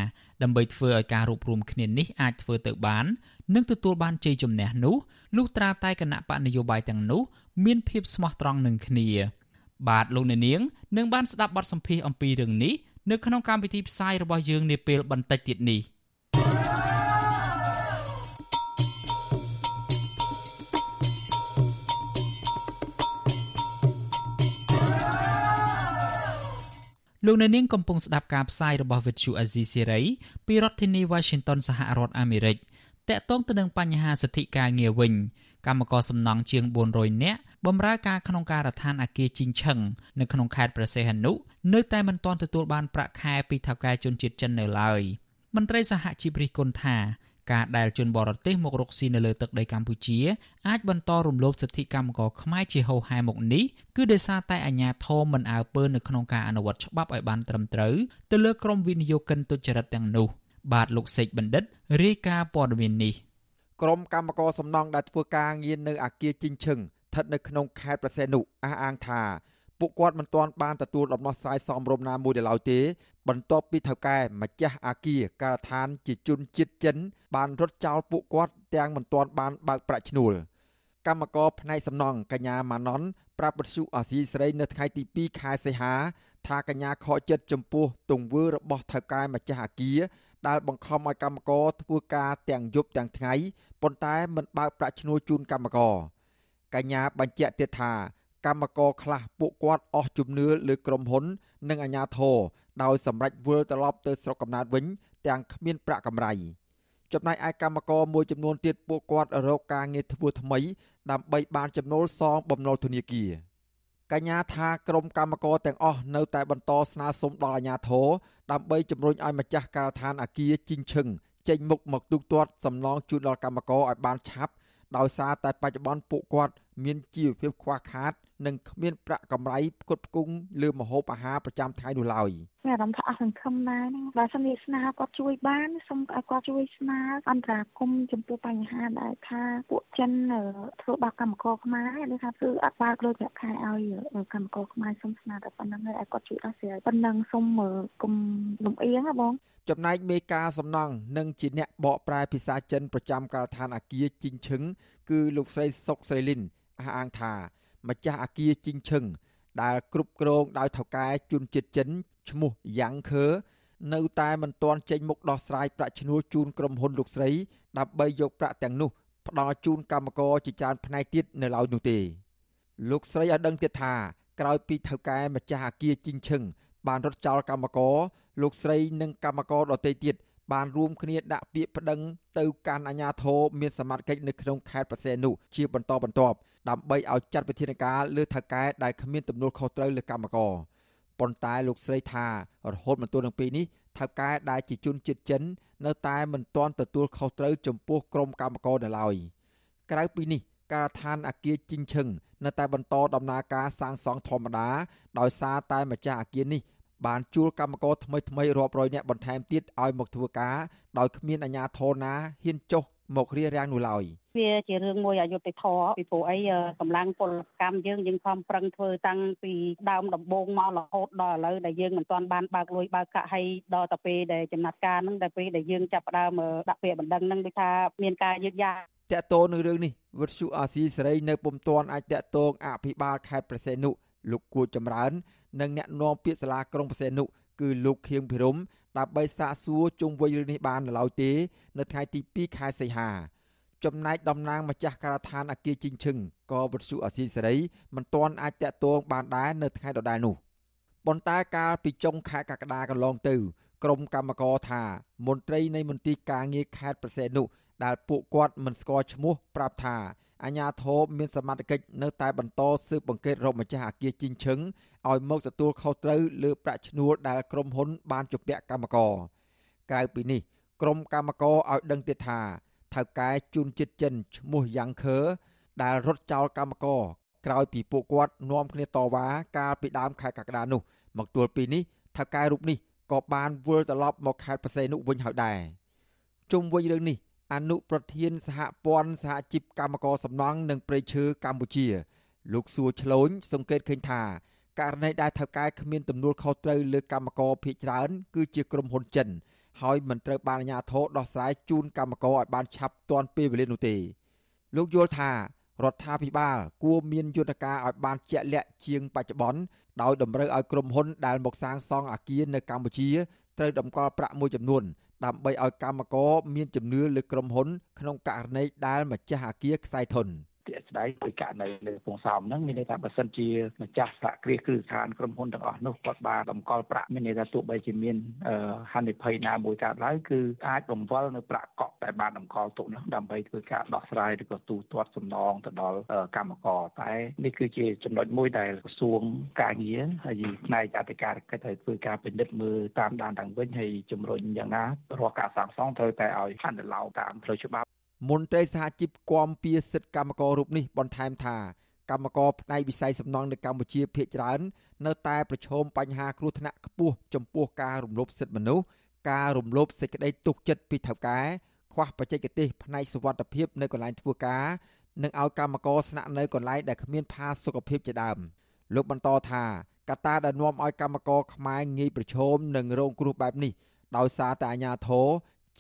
ដើម្បីធ្វើឲ្យការរួបរวมគ្នានេះអាចធ្វើទៅបាននិងទទួលបានជ័យជំនះនោះលុះត្រាតែគណៈបកនយោបាយទាំងនោះមានភាពស្មោះត្រង់នឹងគ្នា បាទលោកអ្នកនាងនឹងបានស្ដាប់បទសម្ភាសន៍អំពីរឿងនេះនៅក្នុងកម្មវិធីផ្សាយរបស់យើងនាពេលបន្តិចទៀតនេះ លោកអ្នកនាងកំពុងស្ដាប់ការផ្សាយរបស់ Vuthu Azizi Serai ពីរដ្ឋធានី Washington សហរដ្ឋអាមេរិកតាក់ទងទៅនឹងបញ្ហាសិទ្ធិការងារវិញកម្មករសំណង់ជាង400នាក់បម្រើការក្នុងការដ្ឋានអាគារជីងឆឹងនៅក្នុងខេត្តព្រះសីហនុនៅតែមិនទាន់ទទួលបានប្រាក់ខែពីថៅកែជនជាតិចិននៅឡើយមន្ត្រីសហជីពរិះគន់ថា ការដែលជនបរទេសមករកស៊ីនៅលើទឹកដីកម្ពុជាអាចបន្តរំលោភសិទ្ធិកម្មករខ្មែរជាហូរហែមកនេះគឺដោយសារតែអាជ្ញាធរមិនអើពើនៅក្នុងការអនុវត្តច្បាប់ឲ្យបានត្រឹមត្រូវទៅលើក្រុមវិនិយោគិនទុច្ចរិតទាំងនោះ បាទលោកសេកបណ្ឌិតរាយការណ៍ព័ត៌មាននេះក្រុមកម្មករសំណង់ដែលធ្វើការងារនៅអាគារជីងឈឹងស្ថិតនៅក្នុងខេត្តប្រសេនុអះអាងថា ពួកគាត់មិនទាន់បានទទួលដំណោះស្រាយសមរម្យណាមួយឡើយទេ បន្ទាប់ពីថៅកែម្ចាស់អាគារការដ្ឋានជាជនជាតិចិន បានរត់ចោលពួកគាត់ទាំងមិនទាន់បានបើកប្រាក់ឈ្នួលកម្មករផ្នែកសំណង់កញ្ញាម៉ាណុនប្រាប់បទសុអាស៊ីសេរីនៅថ្ងៃទី2ខែសីហា ថាកញ្ញាខកចិត្តចំពោះទង្វើរបស់ថៅកែម្ចាស់អាគារដែលបង្ខំឲ្យកម្មករធ្វើការទាំងយប់ទាំងថ្ងៃប៉ុន្តែមិនបើកប្រាក់ឈ្នួលជូនកម្មករកញ្ញាបញ្ជាក់ទៀតថា កម្មករខ្លះពួកគាត់អស់ជំនឿលើក្រុមហ៊ុន និងអាជ្ញាធរដោយសម្រេចវិលត្រឡប់ទៅស្រុកកំណើតវិញ ទាំងគ្មានប្រាក់កម្រៃចំណែកឯកម្មករមួយចំនួនទៀតពួកគាត់រកការងារធ្វើថ្មី ដើម្បីបានចំណូលសងបំណុលធនាគារកញ្ញាថាក្រុមកម្មករទាំងអស់នៅតែបន្តស្នើសុំដល់អាជ្ញាធរដើម្បីជំរុញឲ្យម្ចាស់ការដ្ឋានអាគារជីងឈឹងចេញមុខមកទូទាត់សំណងជូនដល់កម្មករឲ្យបានឆាប់ដោយសារតែបច្ចុប្បន្នពួកគាត់មានជីវភាពខ្វះខាត និងគ្មានប្រាក់កម្រៃផ្គត់ផ្គង់លើម្ហូបអាហារប្រចាំថ្ងៃនោះឡើយមានអារម្មណ៍ថាអស់សង្ឃឹមណាស់ហ្នឹងបើសិនជាស្នើគាត់ជួយបានសូមឲ្យគាត់ជួយស្នើអន្តរាគមចំពោះបញ្ហាដែលថាពួកចិនធ្វើបាបកម្មករខ្មែរឬថាគឺអត់បើកលុយប្រាក់ខែឲ្យកម្មករខ្មែរសូមស្នើតែប៉ុណ្្នឹងឲ្យគាត់ជួយដោះស្រាយប៉ុណ្្នឹងសូមគុំលំអៀងណាបងចំណែកមេការសំណង់និងជាអ្នកបកប្រែភាសាចិនប្រចាំការដ្ឋានអាគារជីងឈឹងគឺលោកស្រីសុកស្រីលីន អះអាងថាម្ចាស់អាគារជីងឈឹងដែលគ្រប់គ្រងដោយថៅកែជនជាតិចិនឈ្មោះយ៉ាងខឺនៅតែមិនទាន់ចេញមុខដោះស្រាយប្រាក់ឈ្នួលជូនក្រុមហ៊ុនលោកស្រីដើម្បីយកប្រាក់ទាំងនោះផ្ដល់ជូនកម្មករជាច្រើនផ្នែកទៀតនៅឡើយនោះទេលោកស្រីឲ្យដឹងទៀតថាក្រោយពីថៅកែម្ចាស់អាគារជីងឈឹងបានរត់ចោលកម្មករលោកស្រីនិងកម្មករដទៃទៀត បានរួមគ្នាដាក់ពាក្យប្តឹងទៅកាន់អាជ្ញាធរមានសមត្ថកិច្ចនៅក្នុងខេត្តប្រសេនុជាបន្តបន្ទាប់ដើម្បីឲ្យចាត់វិធានការលើថៅកែដែលគ្មានទំនួលខុសត្រូវលើកម្មករប៉ុន្តែលោកស្រីថារហូតមកទល់នឹងពេលនេះថៅកែដែលជាជនជាតិចិន នៅតែមិនទាន់ទទួលខុសត្រូវចំពោះក្រុមកម្មករនៅឡើយក្រៅពីនេះការដ្ឋានអាគារជីងឈឹងនៅតែបន្តដំណើរការសាងសង់ធម្មតាដោយសារតែម្ចាស់អាគារនេះ បានជួលកម្មករថ្មីថ្មីរាប់រយនាក់បន្ថែមទៀតឲ្យមកធ្វើការដោយគ្មានអាជ្ញាធរណាហ៊ានចុះមករៀបរៀងនោះឡើយវាជារឿងមួយអយុត្តិធម៌ពីព្រោះអីកម្លាំងពលកម្មយើងយើងខំប្រឹងធ្វើតាំងពីដើមដំបូងមករហូតដល់ឥឡូវដែលយើងមិនទាន់បានបើកលុយបើកកាក់ឲ្យដល់ទៅពេលដែលចំណាត់ការហ្នឹងដល់ពេលដែលយើងចាប់ផ្ដើមដាក់ពាក្យបណ្ដឹងហ្នឹងដូចថាមានការយឺតយ៉ាវតកតោនឹងរឿងនេះវិទ្យុអាស៊ីសេរីនៅពុំទាន់អាចតកតងអភិបាលខេត្តប្រសេនុ លោកគួចចម្រើន និងអ្នកនាំពាក្យសាលាក្រុងប្រសេនុគឺលោកខៀងភិរមដើម្បីសាកសួរជុំវិញរឿងនេះបាននៅឡើយទេ នៅថ្ងៃទី2ខែសីហាចំណែកតំណាងម្ចាស់ការដ្ឋានអគារជីងឈឹងក៏វិទ្យុអសីសេរីមិនទាន់អាចតាក់ទងបានដែរនៅថ្ងៃដដែលនោះប៉ុន្តែកាលពីចុងខែកក្កដាកន្លងទៅ ក្រុមកម្មករថាមន្ត្រីនៃមន្ទីរការងារខេត្តប្រសេនុ ដែលពួកគាត់មិនស្គាល់ឈ្មោះប្រាប់ថាអាញាធរមានសមត្ថកិច្ចនៅតែបន្តស៊ើបអង្កេតរកម្ចាស់អគារជីងឈឹងឲ្យមកទទួលខុសត្រូវលើប្រាក់ឈ្នួលដែលក្រុមហ៊ុនបានជពាក់កម្មករក្រៅពីនេះក្រុមកម្មករឲ្យដឹងទៀតថាថៅកែជូនចិត្តចិនឈ្មោះយ៉ាងខឺដែលរត់ចោលកម្មករក្រោយពីពួកគាត់នាំគ្នាតវ៉ាកាលពីដើមខែកក្កដានោះ មកទល់ពេលនេះថៅកែរូបនេះក៏បានវិលត្រឡប់មកខេត្តបរសៃនុវិញហើយដែរជុំវិញរឿងនេះ អនុប្រធានសហព័ន្ធសហជីពកម្មករសំណង់និងប្រៃឈើកម្ពុជា លោកសួរឆ្លូនសង្កេតឃើញថាករណីដែលថៅកែគ្មានទំនួលខុសត្រូវលើកម្មករភៀកច្រើន គឺជាក្រុមហ៊ុនចិន ហើយមិនត្រូវបានអាជ្ញាធរដោះស្រាយជូនកម្មករឲ្យបានឆាប់ទាន់ពេលវេលានោះទេ លោកយល់ថារដ្ឋាភិបាលគួរមានយន្តការឲ្យបានជាក់លាក់ជាងបច្ចុប្បន្នដោយតម្រូវឲ្យក្រុមហ៊ុនដែលមកសាងសង់អគារនៅកម្ពុជាត្រូវតម្កល់ប្រាក់មួយចំនួន ដើម្បីឲ្យកម្មករមានជំនឿលើក្រុមហ៊ុនក្នុងករណីដែលម្ចាស់អគារខ្សែធន។ជាក់ ស្ដែងដោយករណីនៅពងសោមហ្នឹងមានន័យថាបើសិនជាម្ចាស់សហគ្រាសគ្រឹះស្ថានក្រុមហ៊ុនទាំងអស់នោះគាត់បានតម្កល់ប្រាក់មានន័យថាទោះបីជាមានហានិភ័យណាមួយកើតឡើងគឺអាចបង្វិលនៅប្រាក់កក់តែបានតម្កល់ទុកនោះដើម្បីធ្វើការដោះស្រាយឬក៏ទូទាត់សំណងទៅដល់កម្មករតែនេះគឺជាចំណុចមួយដែលក្រសួងការងារហើយផ្នែកអធិការកិច្ចឲ្យធ្វើការពិនិត្យមើលតាមដានទាំងវិញហើយជំរុញយ៉ាងណារាល់ការសាងសង់ត្រូវតែឲ្យអនុលោមតាមផ្លូវច្បាប់ មន្ត្រីសហជីពគាំពៀសិទ្ធិកម្មកររូបនេះបន្ថែមថាកម្មករផ្នែកវិស័យសំណង់នៅកម្ពុជាភាគច្រើន នៅតែប្រឈមបញ្ហាគ្រោះថ្នាក់ខ្ពស់ចំពោះការរំលោភសិទ្ធិមនុស្សការរំលោភសេចក្តីទុកចិត្តពីថៅកែខ្វះបច្ចេកទេសផ្នែកសុវត្ថិភាពនៅកន្លែងធ្វើការនិងឲ្យកម្មករស្នាក់នៅកន្លែងដែលគ្មានផាសុកភាពជាដើមលោកបន្តថាកត្តាដែលនាំឲ្យកម្មករខ្មែរងាយប្រឈមនឹងរងគ្រោះបែបនេះដោយសារតែអាញាធរ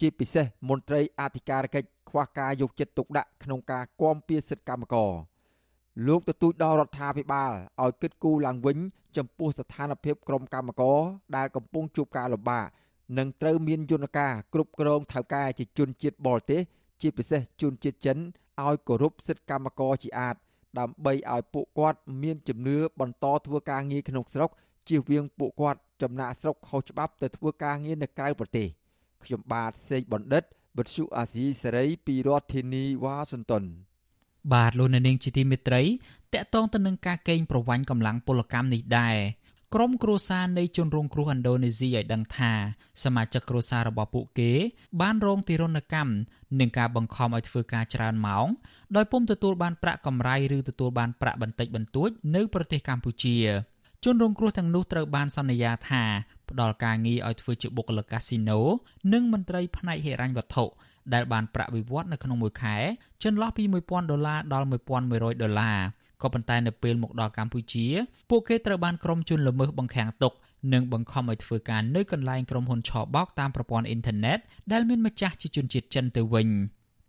ជាពិសេសមន្ត្រីអធិការកិច្ចខ្វះការយកចិត្តទុកដាក់ក្នុងការគាំពៀសិទ្ធិកម្មករលោកទទូចដល់រដ្ឋាភិបាលឲ្យគិតគូរឡើងវិញ ចំពោះស្ថានភាពក្រុមកម្មករដែលកំពុងជួបការលំបាកនិងត្រូវមានយន្តការគ្រប់គ្រងថៅកែជាជនជាតិបរទេសជាពិសេសជនជាតិចិនឲ្យគោរពសិទ្ធិកម្មករជាអាតដើម្បីឲ្យពួកគាត់មានជំនឿបន្តធ្វើការងារក្នុងស្រុកជៀសវាងពួកគាត់ចំណាក់ស្រុកខុសច្បាប់ទៅធ្វើការងារនៅក្រៅប្រទេស ខ្ញុំបាទសេកបណ្ឌិតវិទ្យុអាស៊ីសេរីពីរដ្ឋធានីវ៉ាស៊ីនតោនបាទលោកនាងជាទីមេត្រីតកតងទៅនឹងការកេងប្រវ័ញ្ចកម្លាំងពលកម្មនេះដែរក្រុមគ្រួសារនៃជនរងគ្រោះឥណ្ឌូនេស៊ីឲ្យដឹងថាសមាជិកគ្រួសាររបស់ពួកគេ បានរងទារុណកម្មនឹងការបង្ខំឲ្យធ្វើការច្រើនម៉ោងដោយពុំទទួលបានប្រាក់កម្រៃឬទទួលបានប្រាក់បន្តិចបន្តួចនៅប្រទេសកម្ពុជាជនរងគ្រោះទាំងនោះត្រូវបានសន្យាថា ផ្ដល់ការងារឲ្យធ្វើជាបុគ្គលិកកាស៊ីណូនិងមន្ត្រីផ្នែកហិរញ្ញវត្ថុដែលបានប្រាក់វិវត្តនៅក្នុងមួយខែចន្លោះពី1000ដុល្លារដល់1100ដុល្លារក៏ប៉ុន្តែនៅពេលមកដល់កម្ពុជា ពួកគេត្រូវបានក្រុមជនល្មើសបង្ខាំងទុកនិងបង្ខំឲ្យធ្វើការនៅកន្លែងក្រុមហ៊ុនឆបោកតាមប្រព័ន្ធអ៊ីនធឺណិតដែលមានម្ចាស់ជាជនជាតិចិនទៅវិញ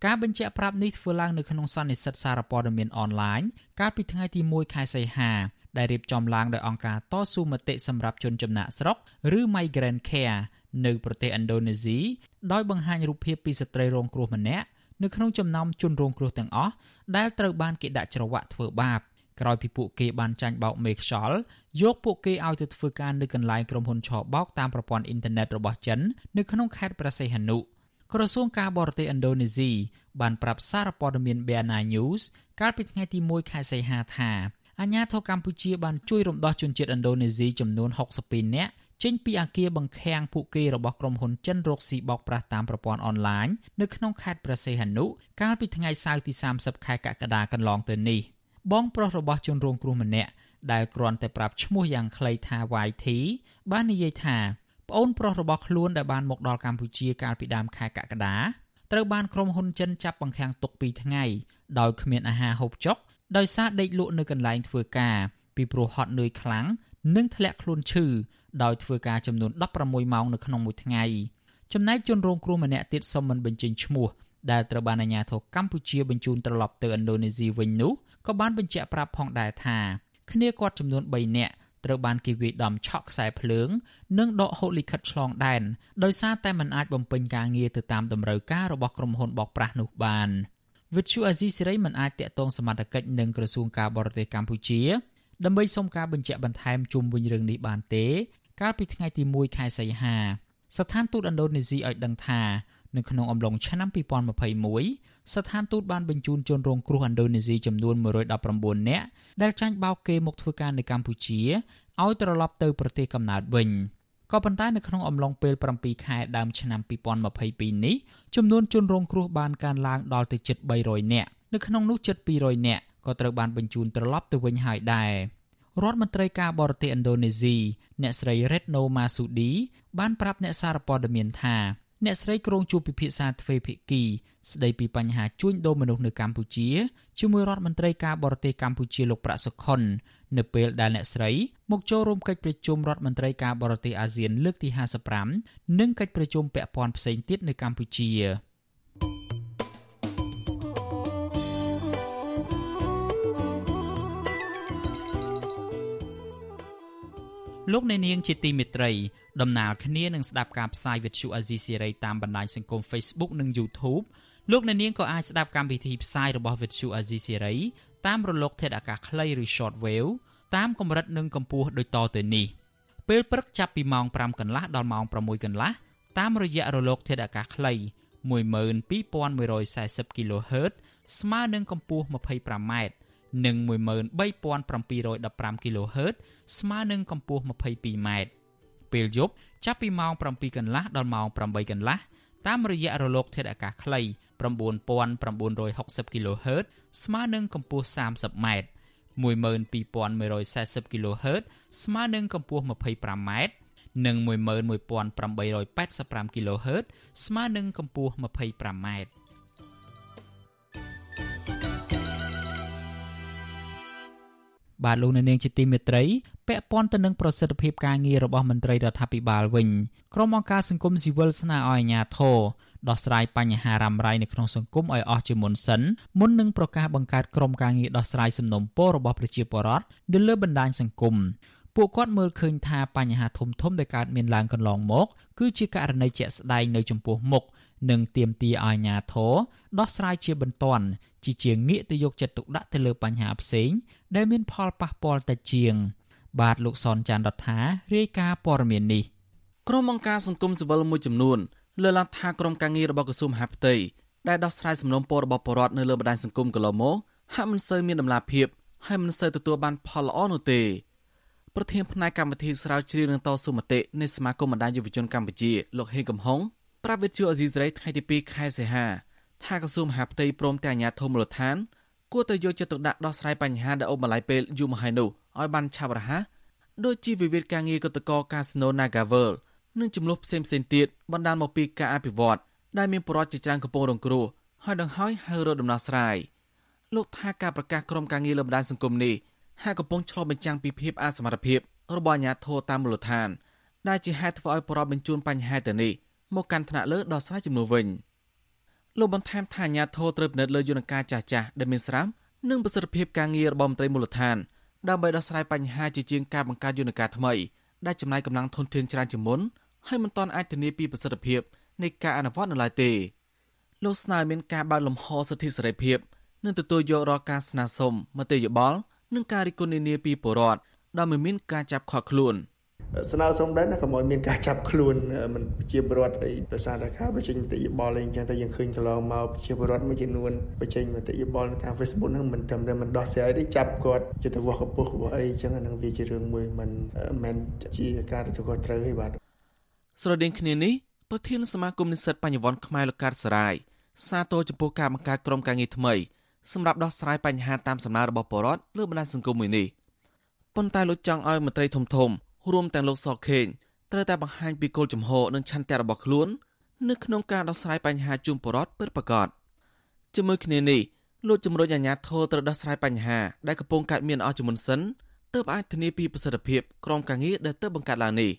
ការបញ្ជាក់ប្រាប់នេះធ្វើឡើងនៅក្នុងសន្និសីទសារព័ត៌មានអនឡាញកាលពីថ្ងៃទី1ខែសីហា ដែលរៀបចំឡើងដោយអង្គការតស៊ូមតិសម្រាប់ជនចំណាក់ស្រុកឬ Migrant Care នៅប្រទេសឥណ្ឌូនេស៊ីដោយបង្ហាញរូបភាពពីស្ត្រីរងគ្រោះម្នាក់នៅក្នុងចំណោមជនរងគ្រោះទាំងអស់ដែលត្រូវបានគេដាក់ច្រវាក់ធ្វើបាបក្រោយពីពួកគេបានចាញ់បោកមេខ្យល់យកពួកគេឲ្យទៅធ្វើការនៅកន្លែងក្រុមហ៊ុនឆបោកតាមប្រព័ន្ធអ៊ីនធឺណិតរបស់ចិននៅក្នុងខេត្តព្រះសីហនុក្រសួងការបរទេសឥណ្ឌូនេស៊ីបានប្រាប់សារព័ត៌មាន BNA News កាលពីថ្ងៃទី1ខែសីហាថា អាញាធរកម្ពុជាបានជួយរំដោះជនជាតិឥណ្ឌូនេស៊ីចំនួន62នាក់ចេញពីអាគារបង្ខាំងពួកគេរបស់ក្រុមហ៊ុនចិនរកស៊ីបោកប្រាស់តាមប្រព័ន្ធអនឡាញនៅក្នុងខេត្តព្រះសីហនុកាលពីថ្ងៃសៅរ៍ទី30ខែកក្កដាកន្លងទៅនេះបងប្រុសរបស់ជនរងគ្រោះម្នាក់ដែលគ្រាន់តែប្រាប់ឈ្មោះយ៉ាងខ្លីថា YT បាននិយាយថាប្អូនប្រុសរបស់ខ្លួនដែលបានមកដល់កម្ពុជាកាលពីដើមខែកក្កដាត្រូវបានក្រុមហ៊ុនចិនចាប់បង្ខាំងទុក2ថ្ងៃដោយគ្មានអាហារហូបចុក ដោយសារដេកលក់នៅកន្លែងធ្វើការពីព្រោះហត់នឿយខ្លាំងនិងធ្លាក់ខ្លួនឈឺដោយធ្វើការចំនួន16ម៉ោងនៅក្នុងមួយថ្ងៃចំណែកជនរងគ្រោះម្នាក់ទៀតសុំមិនបញ្ចេញឈ្មោះដែលត្រូវបានអាជ្ញាធរកម្ពុជាបញ្ជូនត្រឡប់ទៅឥណ្ឌូនេស៊ីវិញនោះក៏បានបញ្ជាក់ប្រាប់ផងដែរថាគ្នាគាត់ចំនួន3នាក់ត្រូវបានគេវាយដំឆក់ខ្សែភ្លើង និងដកហូតលិខិតឆ្លងដែនដោយសារតែមិនអាចបំពេញការងារទៅតាមតម្រូវការរបស់ក្រុមហ៊ុនបោកប្រាស់នោះបាន វិទ្យុអាស៊ីសេរីមិនអាចតាក់ទងសមត្ថកិច្ចនឹងក្រសួងការបរទេសកម្ពុជា ដើម្បីសុំការបញ្ជាក់បន្ថែមជុំវិញរឿងនេះបានទេ កាលពីថ្ងៃទី1ខែសីហាស្ថានទូតឥណ្ឌូនេស៊ីឲ្យដឹងថានៅក្នុងអំឡុងឆ្នាំ2021ស្ថានទូតបានបញ្ជូនជនរងគ្រោះឥណ្ឌូនេស៊ីចំនួន119នាក់ដែលចាញ់បោកគេមកធ្វើការនៅកម្ពុជាឲ្យត្រឡប់ទៅប្រទេសកំណើតវិញ ក៏ប៉ុន្តែនៅក្នុងអំឡុងពេល7ខែដើមឆ្នាំ2022នេះចំនួនជនរងគ្រោះបានកើនឡើងដល់ទៅជិត300នាក់នៅក្នុងនោះជិត200នាក់ក៏ត្រូវបានបញ្ជូនត្រឡប់ទៅវិញហើយដែររដ្ឋមន្ត្រីការបរទេសឥណ្ឌូនេស៊ីអ្នកស្រី Retno Masudi បានប្រាប់អ្នកសារព័ត៌មានថាអ្នកស្រីក្រុងជួបពិភាក្សាទ្វេភាគីស្ដីពីបញ្ហាជួញដូរមនុស្សនៅកម្ពុជាជាមួយរដ្ឋមន្ត្រីការបរទេសកម្ពុជាលោកប្រាក់សុខុន នៅពេលដែលអ្នកស្រីមកចូលរួមកិច្ចប្រជុំរដ្ឋមន្ត្រីការបរទេសអាស៊ានលើកទី55និងកិច្ចប្រជុំពាក់ព័ន្ធផ្សេងទៀតនៅកម្ពុជាលោកអ្នកនាងជាទីមេត្រីដំណើរគ្នានឹងស្ដាប់ការផ្សាយវិទ្យុអាស៊ីសេរីតាមបណ្ដាញសង្គម Facebook និង YouTube លោកអ្នកនាងក៏អាចស្ដាប់កម្មវិធីផ្សាយរបស់វិទ្យុអាស៊ីសេរី តាមរលកធាតុអាកាសខ្លីឬ Shortwave តាមកម្រិតនិងកម្ពស់ដូចតទៅនេះពេលព្រឹកចាប់ពីម៉ោង5កន្លះដល់ម៉ោង6កន្លះតាមរយៈរលកធាតុអាកាសខ្លី12140 kHz ស្មើនឹងកម្ពស់ 25m និង13715 kHz ស្មើនឹងកម្ពស់ 22m ពេលយប់ចាប់ពីម៉ោង7កន្លះដល់ម៉ោង8កន្លះ តាមរយៈរលកធាតុអាកាសខ្លី9960 kHz ស្មើនឹងកម្ពស់ 30m 12140 kHz ស្មើនឹងកម្ពស់ 25m និង11885 kHz ស្មើនឹងកម្ពស់ 25m បាទលោកអ្នកនាងជាទីមេត្រី ពាក់ព័ន្ធទៅនឹងប្រសិទ្ធភាពការងាររបស់មន្ត្រីរដ្ឋាភិបាលវិញក្រុមអង្គការសង្គមស៊ីវិលស្នើឲ្យអាជ្ញាធរដោះស្រាយបញ្ហារ៉ាំរ៉ៃនៅក្នុងសង្គមឲ្យអស់ជាមុនសិនមុននឹងប្រកាសបង្កើតក្រុមការងារដោះស្រាយសំណុំពររបស់ប្រជាពលរដ្ឋនៅលើបណ្ដាញសង្គមពួកគាត់មើលឃើញថាបញ្ហាធំធំដែលកើតមានឡើងកន្លងមក គឺជាករណីជាក់ស្ដែងនៅចំពោះមុខនិងទាមទារឲ្យអាជ្ញាធរដោះស្រាយជាបន្ទាន់ជាជាងងាកទៅយកចិត្តទុកដាក់ទៅលើបញ្ហាផ្សេង ដែលមានផលប៉ះពាល់តិចជាង បាទលោកសនចាន់រដ្ឋារាយការណ៍ព័ត៌មាននេះក្រុមអង្គការសង្គមស៊ីវិលមួយចំនួនលើកឡើងថាក្រុមការងាររបស់ក្រសួងមហាផ្ទៃដែលដោះស្រាយសំណុំពររបស់ប្រជាពលរដ្ឋនៅលើបណ្ដាញសង្គមកន្លងមកហាក់មិនសូវមានដំណាភៀបហើយមិនសូវទទួលបានផលល្អនោះទេប្រធានផ្នែកកម្មវិធីស្រាវជ្រាវនឹងតស៊ូមតិនៃសមាគមបណ្ដាញយុវជនកម្ពុជាលោកហេងកំហុងប្រាប់វិទ្យុអេស៊ីសរ៉ៃថ្ងៃទី2ខែសីហាថាក្រសួងមហាផ្ទៃព្រមទាំងអាជ្ញាធរមូលដ្ឋាន គួរតែយកចិត្តទុកដាក់ដោះស្រាយបញ្ហាដែលអូបន្លាយពេលយូរមកហើយនោះឲ្យបានឆាប់រហ័សដូចជាវិវាទការងារកតកកាស៊ីណូ Nagavel និងចំនួនផ្សេងផ្សេងទៀតបណ្ដាលមកពីការអភិវឌ្ឍដែលមានប្រវត្តិជាច្រើនកំពុងរងគ្រោះហើយដង្ហើយហៅរកដំណោះស្រាយលោកថាការប្រកាសក្រុមការងារលើបណ្ដាញសង្គមនេះហាក់កំពុងឆ្លុះបញ្ចាំងពីភាពអសមត្ថភាពរបស់អាជ្ញាធរតាមមូលដ្ឋានដែលជាហេតុធ្វើឲ្យប្រពបញ្ជូនបញ្ហាទៅនេះមកកាន់ថ្នាក់លើដោះស្រាយចំនួនវិញ លោកបន្ថែមថាអាជ្ញាធរត្រូវពិនិត្យលើយន្តការចាស់ចាស់ដែលមានស្រាប់និងប្រសិទ្ធភាពការងាររបស់មន្ត្រីមូលដ្ឋានដើម្បីដោះស្រាយបញ្ហាជាជាងការបង្កើតយន្តការថ្មីដែលចំណាយកម្លាំងធនធានច្រើនជាងមុនហើយមិនទាន់អាចធានាពីប្រសិទ្ធភាពនៃការអនុវត្តនៅឡើយទេលោកស្នើមានការបើកលំហសិទ្ធិសេរីភាពនិងទទួលយករាល់ការស្នើសុំមតិយោបល់និងការរិះគន់នានាពីពលរដ្ឋដែលមិនមានការចាប់ខកខ្លួន។ ស្នើសុំដែរណាកុំឲ្យមានការចាប់ខ្លួនមិនជាពលរដ្ឋអីប្រសាទថាបញ្ចេញមតិយោបល់អីអញ្ចឹងតែយើងឃើញកន្លងមកជាពលរដ្ឋមួយចំនួនបញ្ចេញមតិយោបល់តាម Facebook ហ្នឹងមិនត្រឹមតែមិនដោះស្រាយទេចាប់គាត់ជាទៅវាស់កពុះរបស់អីអញ្ចឹងអានឹងវាជារឿងមួយមិនមែនជាការទទួលត្រូវទេបាទស្រដៀងគ្នានេះប្រធានសមាគមនិស្សិតបញ្ញវន្តខ្មែរលោកកាត់សរាយសាទរចំពោះការបង្កើតក្រុមការងារថ្មីសម្រាប់ដោះស្រាយបញ្ហាតាមសំណើរបស់ពលរដ្ឋលើបណ្ដាញសង្គមមួយនេះប៉ុន្តែលោកចង់ឲ្យមន្ត្រីធំធំ រួមទាំងលោកសខេងត្រូវតែបង្ហាញពីគោលជំហរនិងឆន្ទៈរបស់ខ្លួន នៅក្នុងការដោះស្រាយបញ្ហាជូនបរដ្ឋពិតប្រាកដជាមួយគ្នានេះលោកជំរុញអាជ្ញាធរត្រូវដោះស្រាយបញ្ហាដែលកំពុងកើតមានអស់ជាមុនសិនទើបអាចធានាពីប្រសិទ្ធភាពក្រុមការងារដែលទើបបង្កើតឡើងនេះ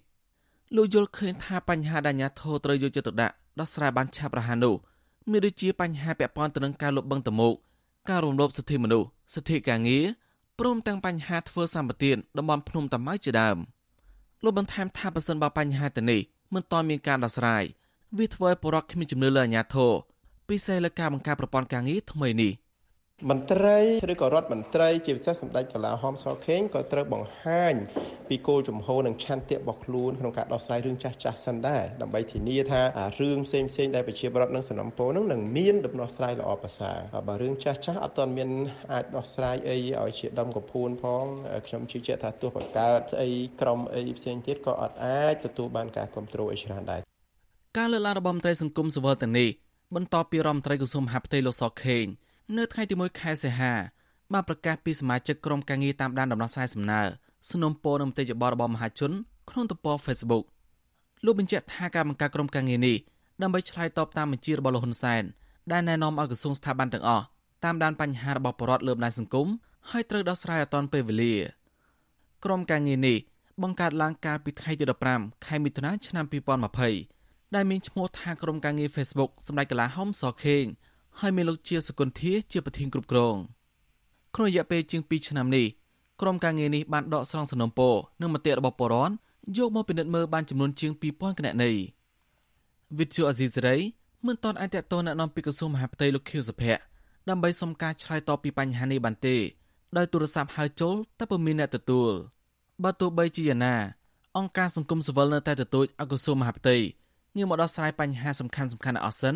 លោកយល់ឃើញថាបញ្ហាដែលអាជ្ញាធរត្រូវយកចិត្តទុកដាក់ដោះស្រាយបានឆាប់រហ័សនោះមានដូចជាបញ្ហាពាក់ព័ន្ធទៅនឹងការលុបបង្កតមោកការរំលោភសិទ្ធិមនុស្សសិទ្ធិការងារព្រមទាំងបញ្ហាធ្វើសម្បទានតំបន់ភ្នំតាម៉ៅជាដើម លោកបន្ថែមថាប្រសិនបើបញ្ហាទាំងនេះមិនទាន់មានការដោះស្រាយវាធ្វើឲ្យបរិវត្តគ្មានជំនឿលើអាជ្ញាធរពិសេសលើការបង្កើតប្រព័ន្ធការងារថ្មីនេះមន្ត្រីឬក៏រដ្ឋមន្ត្រីជាពិសេសសម្ដេចកលាហោមសខេងក៏ត្រូវបង្ហាញ ពីគោលជំហរនិងឆន្ទៈរបស់ខ្លួនក្នុងការដោះស្រាយរឿងចាស់ចាស់សិនដែរដើម្បីធានាថារឿងផ្សេងផ្សេងដែលប្រជាពលរដ្ឋនិងសំណពរនឹងនឹងមានដំណោះស្រាយល្អប្រសើរបើរឿងចាស់ចាស់អត់ទាន់មានអាចដោះស្រាយអីឲ្យជាដំកំភួនផងខ្ញុំជឿជាក់ថាទោះបង្កើតអីក្រមអីផ្សេងទៀតក៏អត់អាចទទួលបានការគ្រប់គ្រងអីច្រើនដែរការលើកឡើងរបស់មន្ត្រីសង្គមសវលទាំងនេះបន្ទាប់ពីរដ្ឋមន្ត្រីក្រសួងមហាផ្ទៃលោកសខេងនៅថ្ងៃទី1ខែសីហាបានប្រកាសពីសមាជិកក្រុមការងារតាមដានដំណោះស្រាយសំណើ สนុំពរនឹងមតិយោបល់របស់មហាជនក្នុងទំព័រ Facebook លោកបញ្ជាក់ថាការបង្កើតក្រុមការងារនេះដើម្បីឆ្លើយតបតាមបញ្ជារបស់លោកហ៊ុនសែនដែលណែនាំឲ្យក្រសួងស្ថាប័នទាំងអស់តាមដានបញ្ហារបស់ប្រជាពលរដ្ឋលើបណ្ដាញសង្គមហើយត្រូវដោះស្រាយឲ្យទាន់ពេលវេលាក្រុមការងារនេះបង្កើតឡើងកាលពីថ្ងៃទី15ខែមិថុនាឆ្នាំ2020ដែលមានឈ្មោះថាក្រុមការងារ Facebook សម្ដេចកលាហុំសខេងហើយមានលោកជាសកុនធាជាប្រធានគ្រប់គ្រងក្នុងរយៈពេលជាង2ឆ្នាំនេះ ក្រុមការងារនេះបានដកស្រង់សំណុំពរនិងមតិរបស់ពលរដ្ឋយកមកពិនិត្យមើលបានចំនួនជាង2000គណនីវិទ្យុអេស៊ីសេរីមិនទាន់អាចតតណែនាំពីក្រសួងមហាផ្ទៃលោកខៀវសុភ័ក្រដើម្បីសុំការឆ្លើយតបពីបញ្ហានេះបានទេដោយទូរស័ព្ទហៅចូលតែពុំមានអ្នកទទួលបើទោះបីជាយ៉ាងណាអង្គការសង្គមស៊ីវិលនៅតែទទូចអក្រសួងមហាផ្ទៃងាកមកដោះស្រាយបញ្ហាសំខាន់ៗអស់សិន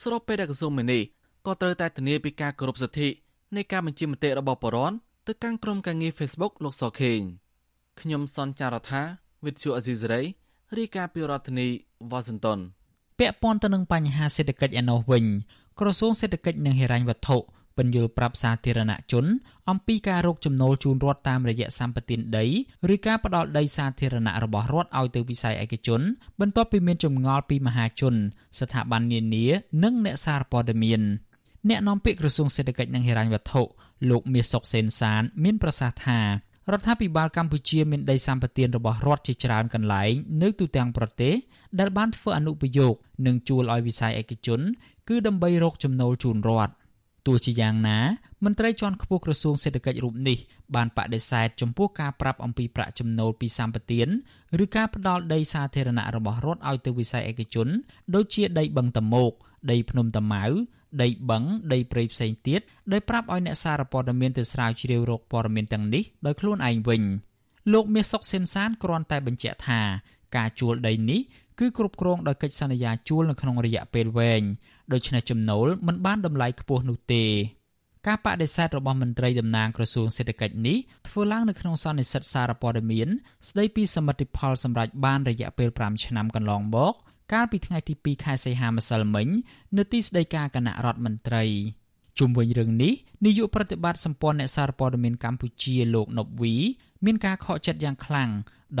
ស្របពេលដែលក្រសួងមេនេះក៏ត្រូវតែធានាពីការគោរពសិទ្ធិនៃការបញ្ជាមតិរបស់ប្រជាពលរដ្ឋ ទៅកាន់ក្រុមការងារ Facebook លោកសខេងខ្ញុំសនចាររថាវិទ្យុអេស៊ីសរ៉ៃរាយការណ៍ពីរដ្ឋធានីវ៉ាស៊ីនតោនពាក់ព័ន្ធទៅនឹងបញ្ហាសេដ្ឋកិច្ចឯណោះវិញក្រសួងសេដ្ឋកិច្ចនិងហិរញ្ញវត្ថុពន្យល់ប្រាប់សាធារណជន អំពីការរកចំណូលជូនរដ្ឋតាមរយៈសម្បត្តិដីឬការផ្ដល់ដីសាធារណៈរបស់រដ្ឋឲ្យទៅវិស័យឯកជន បន្ទាប់ពីមានចម្ងល់ពីមហាជន ស្ថាប័ននានា និងអ្នកសារព័ត៌មានអ្នកនាំពាក្យក្រសួងសេដ្ឋកិច្ចនិងហិរញ្ញវត្ថុ លោកមាសសុកសេនសាន មានប្រសាសន៍ថារដ្ឋាភិបាលកម្ពុជាមានដីសម្បត្តិរបស់រដ្ឋជាច្រើនកន្លែងនៅទូទាំងប្រទេសដែលបានធ្វើអនុប្រយោគនិងជួលឲ្យវិស័យឯកជន គឺដើម្បីរកចំណូលជូនរដ្ឋទោះជាយ៉ាងណាមន្ត្រីជាន់ខ្ពស់ក្រសួងសេដ្ឋកិច្ចរូបនេះបានបដិសេធចំពោះការប្រាប់អំពីប្រាក់ចំណូលពីសម្បទានឬការផ្ដាល់ដីសាធារណៈរបស់រដ្ឋឲ្យទៅវិស័យឯកជន ដូចជាដីបឹងតមោកដីភ្នំតាម៉ៅ ដីបឹងដីព្រៃផ្សេងទៀតដោយប្រាប់ឲ្យអ្នកសារព័ត៌មានទៅស្រាវជ្រាវរកព័ត៌មានទាំងនេះដោយខ្លួនឯងវិញលោកមាសសុកសេនសានគ្រាន់តែបញ្ជាក់ថាការជួលដីនេះគឺគ្រប់គ្រងដោយកិច្ចសន្យាជួលនៅក្នុងរយៈពេលវែងដូច្នេះចំណូលមិនបានតម្លៃខ្ពស់នោះទេការបដិសេធរបស់មន្ត្រីតំណាងក្រសួងសេដ្ឋកិច្ចនេះធ្វើឡើងនៅក្នុងសន្និសីទសារព័ត៌មានស្ដីពីសមិទ្ធផលសម្រាប់បានរយៈពេល5ឆ្នាំកន្លងមក កាលពីថ្ងៃទី2ខែសីហាម្សិលមិញនៅទីស្តីការគណៈរដ្ឋមន្ត្រីជុំវិញរឿងនេះនាយកប្រតិបត្តិសម្ព័ន្ធអ្នកសារព័ត៌មានកម្ពុជាលោកណប់វីមានការខកចិត្តយ៉ាងខ្លាំង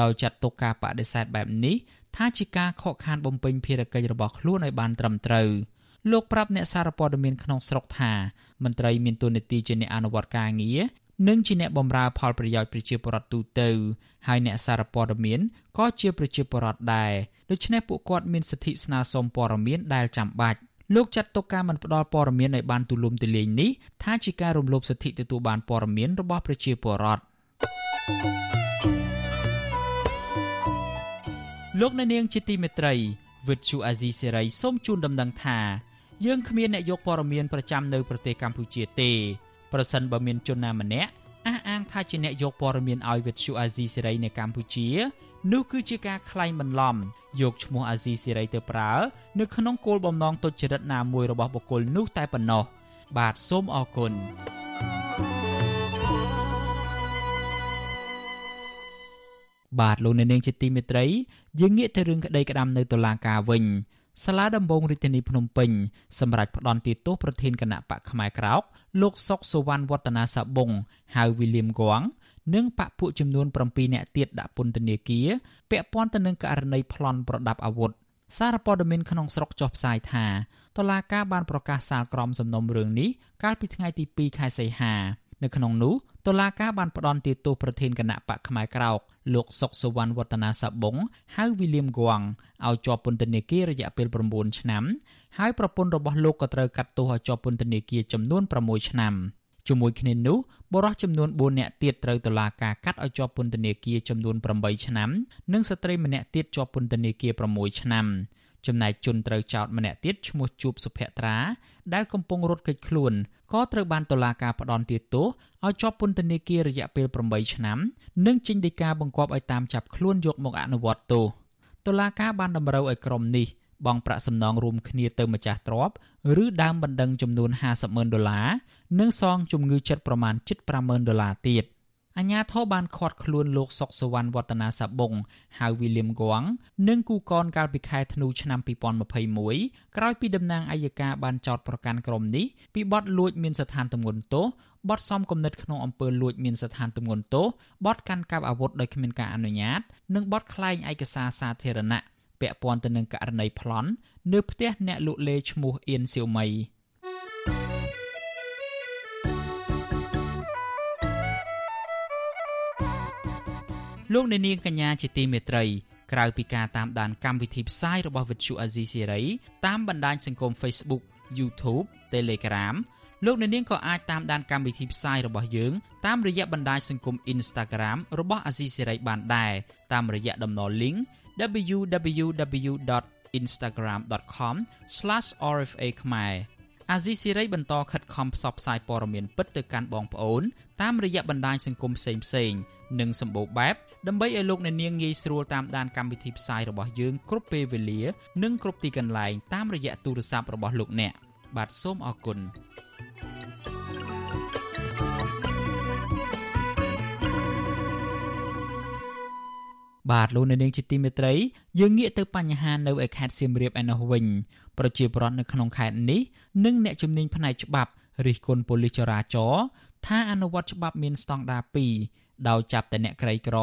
ដោយចាត់ទុកការបដិសេធបែបនេះថាជាការខកខានបំពេញភារកិច្ចរបស់ខ្លួនឲ្យបានត្រឹមត្រូវលោកប្រាប់អ្នកសារព័ត៌មានក្នុងស្រុកថាមន្ត្រីមានតួនាទីជាអ្នកអនុវត្តការងារ និងជាអ្នកបម្រើផលប្រយោជន៍ប្រជាពលរដ្ឋទូទៅហើយអ្នកសារព័ត៌មានក៏ជាប្រជាពលរដ្ឋដែរដូច្នេះពួកគាត់មានសិទ្ធិស្នើសុំព័ត៌មានដែលចាំបាច់លោកចាត់ទុកការមិនផ្ដល់ព័ត៌មានឲ្យបានទូលំទូលាយនេះថាជាការរំលោភសិទ្ធិទទួលបានព័ត៌មានរបស់ប្រជាពលរដ្ឋលោកអ្នកនាងជាទីមេត្រីវិទ្យុអាស៊ីសេរីសូមជូនដំណឹងថាយើងគ្មានអ្នកយកព័ត៌មានប្រចាំនៅប្រទេសកម្ពុជាទេ ប្រសិនបើមានជនណាម្នាក់អះអាងថាជាអ្នកយកព័ត៌មានឲ្យវិទ្យុអាស៊ីសេរីនៅកម្ពុជានោះគឺជាការក្លែងបន្លំយកឈ្មោះអាស៊ីសេរីទៅប្រើនៅក្នុងគោលបំណងទុច្ចរិតណាមួយរបស់បុគ្គលនោះតែប៉ុណ្ណោះបាទសូមអរគុណបាទលោកអ្នកនាងជាទីមេត្រីយើងងាកទៅរឿងក្តីក្តាំនៅតុលាការវិញ សាលាដំបងរាជធានីភ្នំពេញសម្រាប់ផ្ដន់ទោសប្រធានគណៈបកផ្នែកក្រោកលោកសុកសវណ្ណវឌ្ឍនាសាបុងហៅវីលៀមគងនិងបកពួកចំនួន7នាក់ទៀតដាក់ពន្ធនាគារពាក់ព័ន្ធទៅនឹងករណីប្លន់ប្រដាប់អាវុធសារព័ត៌មានក្នុងស្រុកចុះផ្សាយថាតឡាការបានប្រកាសសាលក្រមសំណុំរឿងនេះកាលពីថ្ងៃទី2ខែសីហា នៅក្នុងនោះ តុលាការបានផ្ដន់ទោសប្រធានគណៈបកផ្នែកក្រោកលោកសុកសវណ្ណវឌ្ឍនាសាបុងហៅវីលៀមគងឲ្យជាប់ពន្ធនាគាររយៈពេល9ឆ្នាំហើយប្រពន្ធរបស់លោកក៏ត្រូវកាត់ទោសឲ្យជាប់ពន្ធនាគារចំនួន6ឆ្នាំជាមួយគ្នានោះបរិសុទ្ធចំនួន4នាក់ទៀតត្រូវតុលាការកាត់ឲ្យជាប់ពន្ធនាគារចំនួន8ឆ្នាំ និងស្ត្រីម្នាក់ទៀតជាប់ពន្ធនាគារ6ឆ្នាំ ចំណែកជនត្រូវចោតម្នាក់ទៀតឈ្មោះជួបសុភត្រាដែលកំពុងរត់គេចខ្លួនក៏ត្រូវបានតុលាការផ្ដន្ទាទោសឲ្យជាប់ពន្ធនាគាររយៈពេល8ឆ្នាំ និងចេញដីកាបង្គាប់ឲ្យតាមចាប់ខ្លួនយកមកអនុវត្តទោសតុលាការបានតម្រូវឲ្យក្រុមនេះបង់ប្រាក់សំណងរួមគ្នាទៅម្ចាស់ទ្រព្យឬដើមបណ្ដឹងចំនួន50ម៉ឺនដុល្លារនិងសងជំងឺចិត្តប្រមាណ750,000ដុល្លារទៀត។ អាញាធរបានឃាត់ខ្លួនលោកសុកសវណ្ណវឌ្ឍនាសាបុងហៅ William Gwang និងគូកនកាលពីខែធ្នូឆ្នាំ2021ក្រោយពីតំណាងអัยការបានចោទប្រកាន់ក្រុមនេះពីបទលួចមានស្ថានទម្ងន់ទោសបទសំគំនិតក្នុងអំពើលួចមានស្ថានទម្ងន់ទោសបទកាន់កាប់អាវុធដោយគ្មានការអនុញ្ញាត និងបទក្លែងឯកសារសាធារណៈពាក់ព័ន្ធទៅនឹងករណីប្លន់នៅផ្ទះអ្នកលក់លេឈ្មោះអៀនសៀវម៉ៃ លោកអ្នកនាងកញ្ញាជាទីមេត្រីក្រៅពីការតាមដានកម្មវិធីផ្សាយរបស់ Vuthu Azizi Siri តាមបណ្ដាញសង្គម Facebook YouTube Telegram លោកអ្នកនាងក៏អាចតាមដានកម្មវិធីផ្សាយរបស់យើងតាមរយៈបណ្ដាញសង្គម Instagram របស់ Azizi Siri បានដែរតាមរយៈតំណ link www.instagram.com/rfa ខ្មែរអាស៊ីសេរីបន្តខិតខំផ្សព្វផ្សាយព័ត៌មានពិតទៅកាន់បងប្អូនតាមរយៈបណ្ដាញសង្គមផ្សេងៗ និងសម្បូរបែបដើម្បីឲ្យលោកអ្នកនាងងាយស្រួលតាមដានកម្មវិធីផ្សាយរបស់យើងគ្រប់ពេលវេលា និងគ្រប់ទីកន្លែងតាមរយៈទូរស័ព្ទរបស់លោកអ្នកបាទសូមអរគុណបាទលោកអ្នកនាងជាទីមេត្រីយើងងាកទៅបញ្ហានៅឯខេត្តសៀមរាបឯណោះវិញប្រជាពលរដ្ឋនៅក្នុងខេត្តនេះនិងអ្នកជំនាញផ្នែកច្បាប់រិះគន់ប៉ូលីសចរាចរណ៍ថាអនុវត្តច្បាប់មានស្តង់ដារ2 ដោយចាប់តែអ្នកក្រីក្រ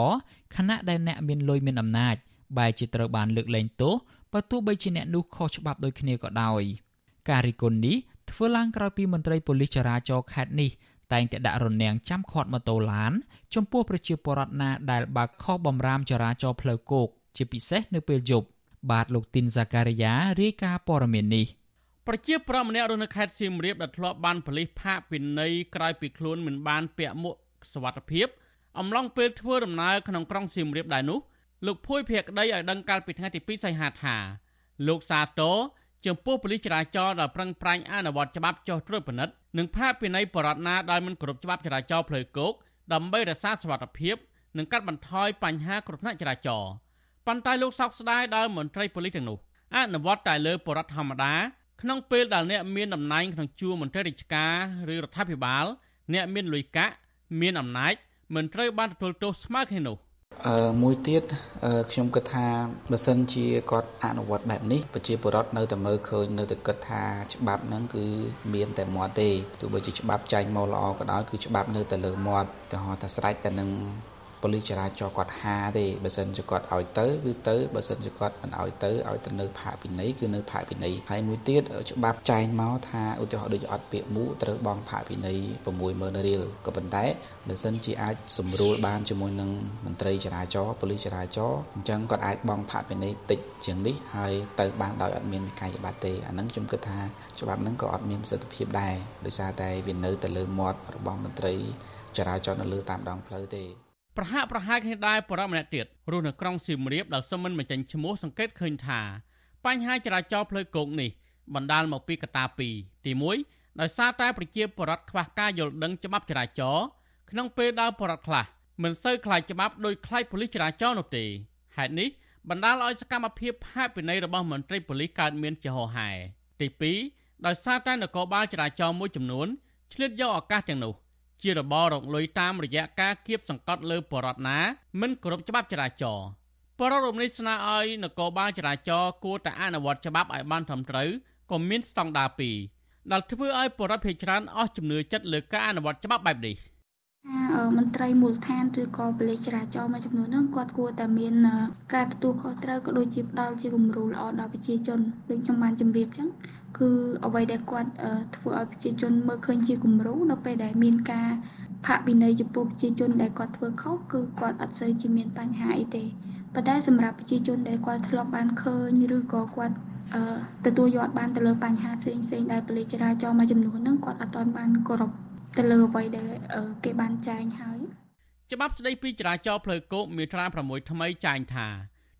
ខណៈដែលអ្នកមានលុយមានអំណាចបែរជាត្រូវបានលើកលែងទោសបើទោះបីជាអ្នកនោះខុសច្បាប់ដូចគ្នាក៏ដោយការរិះគន់នេះធ្វើឡើងក្រោយពីមន្ត្រីប៉ូលីសចរាចរណ៍ខេត្តនេះតែងតែដាក់រនាំងចាំឃាត់ម៉ូតូឡាន ចំពោះប្រជាពលរដ្ឋណាដែលបើកខុសបំរាមចរាចរណ៍ផ្លូវគោកជាពិសេសនៅពេលយប់បាទលោកទីនសាការីយ៉ារាយការណ៍ព័ត៌មាននេះប្រជាប្រដ្ឋម្នាក់រស់នៅខេត្តសៀមរាបដែលធ្លាប់បានប៉ូលីសផាកពិន័យក្រោយពីខ្លួនមិនបានពាក់មួកសុវត្ថិភាព អំឡុងពេលធ្វើដំណើរក្នុងក្រុងសៀមរាបដែរនោះលោកភួយភក្តីឲ្យដឹងកាលពីថ្ងៃទី2សីហាថាលោកសាទរចំពោះប៉ូលីសចរាចរណ៍ដែលប្រឹងប្រែងអនុវត្តច្បាប់ចុះត្រួតពិនិត្យនិងផាកពិន័យបរិវត្តណាដែលមិនគោរពច្បាប់ចរាចរណ៍ផ្លូវគោកដើម្បីរក្សាសុវត្ថិភាពនិងកាត់បន្ថយបញ្ហាគ្រោះថ្នាក់ចរាចរណ៍ប៉ុន្តែលោកសោកស្ដាយដែលមន្ត្រីប៉ូលីសទាំងនោះអនុវត្តតែលើបរិវត្តធម្មតាក្នុងពេលដែលអ្នកមានតំណែងក្នុងជួរមន្ត្រីរាជការឬរដ្ឋាភិបាលអ្នកមានលុយកាក់មានអំណាច មិនត្រូវបានទទួលទោសស្មើគ្នានោះអឺមួយទៀតខ្ញុំគិតថាបើសិនជាគាត់អនុវត្តបែបនេះប្រជាពលរដ្ឋនៅតែមើលឃើញនៅតែគិតថាច្បាប់ហ្នឹងគឺមានតែមាត់ទេទោះបីជាច្បាប់ចែងមកល្អក៏ដោយគឺច្បាប់នៅតែលើមាត់ទៅហោះថាស្រេចតែនឹង ប៉ូលីសចរាចរណ៍គាត់ហាទេបើសិនជាគាត់ឲ្យទៅគឺទៅបើសិនជាគាត់មិនឲ្យទៅឲ្យទៅនៅផាកពិន័យគឺនៅផាកពិន័យហើយមួយទៀតច្បាប់ចែងមកថាឧទាហរណ៍ដូចអត់ពាក្យមូត្រូវបង់ផាកពិន័យ60000រៀលក៏ប៉ុន្តែបើសិនជាអាចសម្រួលបានជាមួយនឹងមន្ត្រីចរាចរណ៍ប៉ូលីសចរាចរណ៍អញ្ចឹងគាត់អាចបង់ផាកពិន័យតិចជាងនេះហើយទៅបានដោយអត់មានវិក័យប័ត្រទេអាហ្នឹងខ្ញុំគិតថាច្បាប់ហ្នឹងក៏អត់មានប្រសិទ្ធភាពដែរដោយសារតែវានៅតែលើមាត់របស់មន្ត្រីចរាចរណ៍នៅលើតាមដងផ្លូវទេ ប្រហាក់ប្រហែលគ្នាដែរបរិម្នាក់ទៀតរស់នៅក្រុងសៀមរាបដែលសមមិនបញ្ចេញឈ្មោះសង្កេតឃើញថាបញ្ហាចរាចរណ៍ផ្លូវគោកនេះបណ្ដាលមកពីកត្តាពីរទី1ដោយសារតែប្រជាពលរដ្ឋខ្វះការយល់ដឹងច្បាប់ចរាចរណ៍ក្នុងពេលដើរបរដ្ឋខ្លះមិនសូវខ្លាចច្បាប់ដោយខ្លាចប៉ូលីសចរាចរណ៍នោះទេហេតុនេះបណ្ដាលឲ្យសកម្មភាពផាកពិន័យរបស់មន្ត្រីប៉ូលីសកើតមានជាហោហែទី2ដោយសារតែនគរបាលចរាចរណ៍មួយចំនួនឆ្លៀតយកឱកាសទាំងនោះ ជារបររកលុយតាមរយៈការគៀបសង្កត់លើបរដ្ឋណា មិនគោរពច្បាប់ចរាចរណ៍បរដ្ឋរំនេះស្នើឲ្យនគរបាលចរាចរណ៍គួរតែអនុវត្តច្បាប់ឲ្យបានត្រឹមត្រូវក៏មានស្តង់ដារ2ដែលធ្វើឲ្យបរដ្ឋភ័យច្រើនអស់ជំនឿចិត្តលើការអនុវត្តច្បាប់បែបនេះមន្ត្រីមូលដ្ឋានឬក៏ប៉ូលីសចរាចរណ៍មួយចំនួនហ្នឹងគាត់គួរតែមានការទទួលខុសត្រូវក៏ដូចជាផ្ដល់ជាគំរូល្អដល់ប្រជាជនដូចខ្ញុំបានជម្រាបអញ្ចឹង គឺអ្វីដែលគាត់ធ្វើឲ្យប្រជាជនមើលឃើញជាគំរូនៅពេលដែលមានការផាកពិន័យចំពោះប្រជាជនដែលគាត់ធ្វើខុសគឺគាត់អត់សូវជាមានបញ្ហាអីទេប៉ុន្តែសម្រាប់ប្រជាជនដែលគាត់ធ្លាប់បានឃើញឬក៏គាត់អឺទទួលយកបានទៅលើបញ្ហាផ្សេងផ្សេងដែលប៉ូលីសចរាចរណ៍មួយចំនួនហ្នឹងគាត់អត់ទាន់បានគោរពទៅលើអ្វីដែលគេបានចែងហើយច្បាប់ស្តីពីចរាចរណ៍ផ្លូវគោកមាត្រា6ថ្មីចែងថា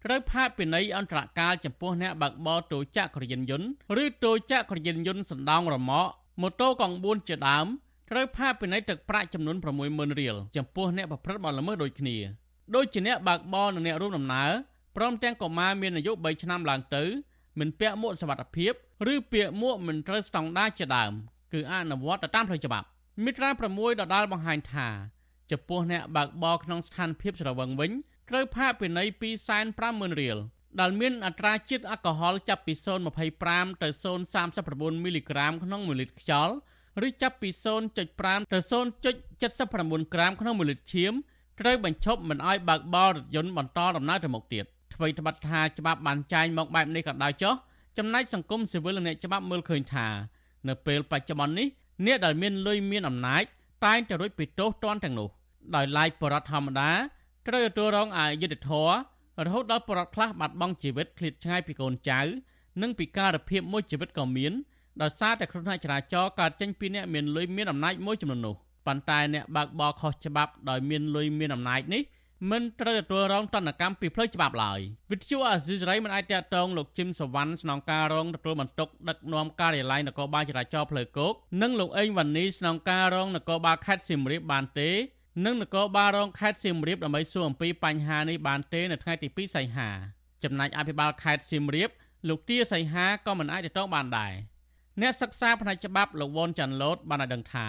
ត្រូវផាកពិន័យអន្តរកាលចំពោះអ្នកបើកបរតូចចក្រយានយន្តឬតូចក្រយានយន្តសណ្ដោងរមាក់ម៉ូតូកង់4ជាដើមត្រូវផាកពិន័យទឹកប្រាក់ចំនួន60000រៀលចំពោះអ្នកប្រព្រឹត្តបទល្មើសដូចគ្នាដូចជាអ្នកបើកបរនិងអ្នករួមដំណើរព្រមទាំងកុមារមានអាយុ3ឆ្នាំឡើងទៅមិនពាក់មួកសុវត្ថិភាពឬពាក់មួកមិនត្រូវស្តង់ដារជាដើមគឺអនុវត្តទៅតាមផ្លូវច្បាប់មាត្រា6ដដាលបង្ហាញថាចំពោះអ្នកបើកបរក្នុងស្ថានភាពស្រវឹងវិញ ត្រូវផាកពិន័យ250,000រៀលដែលមានអត្រាជាតិអាល់កុហុលចាប់ពី0.25ទៅ0.39មីលីក្រាមក្នុង1លីត្រខ្យល់ឬចាប់ពី0.5ទៅ0.79ក្រាមក្នុង1លីត្រឈាមត្រូវបញ្ឈប់មិនឲ្យបើកបររថយន្តបន្តដំណើរទៅមុខទៀតអ្វីត្បិតថាច្បាប់បានចែងមកបែបនេះក៏ដោយចុះចំណែកសង្គមស៊ីវិលនិងអ្នកច្បាប់មើលឃើញថានៅពេលបច្ចុប្បន្ននេះអ្នកដែលមានលុយមានអំណាចតែងតែរួចពីទោសទណ្ឌទាំងនោះដោយឡែកបរដ្ឋធម្មតា ត្រូវទទួលរងអយុត្តិធម៌រហូតដល់បរដ្ឋខ្លះបាត់បង់ជីវិតឃ្លាតឆ្ងាយពីកូនចៅ និងពីការរភាពមួយជីវិតក៏មានដោយសារតែគ្រោះថ្នាក់ចរាចរណ៍កើតចេញពីអ្នកមានលុយមានអំណាចមួយចំនួននោះប៉ុន្តែអ្នកបើកបរខុសច្បាប់ដោយមានលុយមានអំណាចនេះមិនត្រូវទទួលរងទណ្ឌកម្មពីផ្លូវច្បាប់ឡើយវិទ្យុអាស៊ីសេរីមិនអាចតាក់ទងលោកជឹមសវណ្ណស្នងការរងទទួលបន្ទុកដឹកនាំការិយាល័យនគរបាលចរាចរណ៍ផ្លូវគោកនិងលោកអេងវ៉ានីស្នងការរងនគរបាលខេត្តសៀមរាបបានទេ និងនគរបាលរងខេត្តសៀមរាបដើម្បីសួរអំពីបញ្ហានេះបានទេនៅថ្ងៃទី2សីហាចំណែកអភិបាលខេត្តសៀមរាបលោកទាសីហាក៏មិនអាចទទួលបានដែរអ្នកសិក្សាផ្នែកច្បាប់លោកវ៉ុនចាន់ឡូតបានឲ្យដឹងថា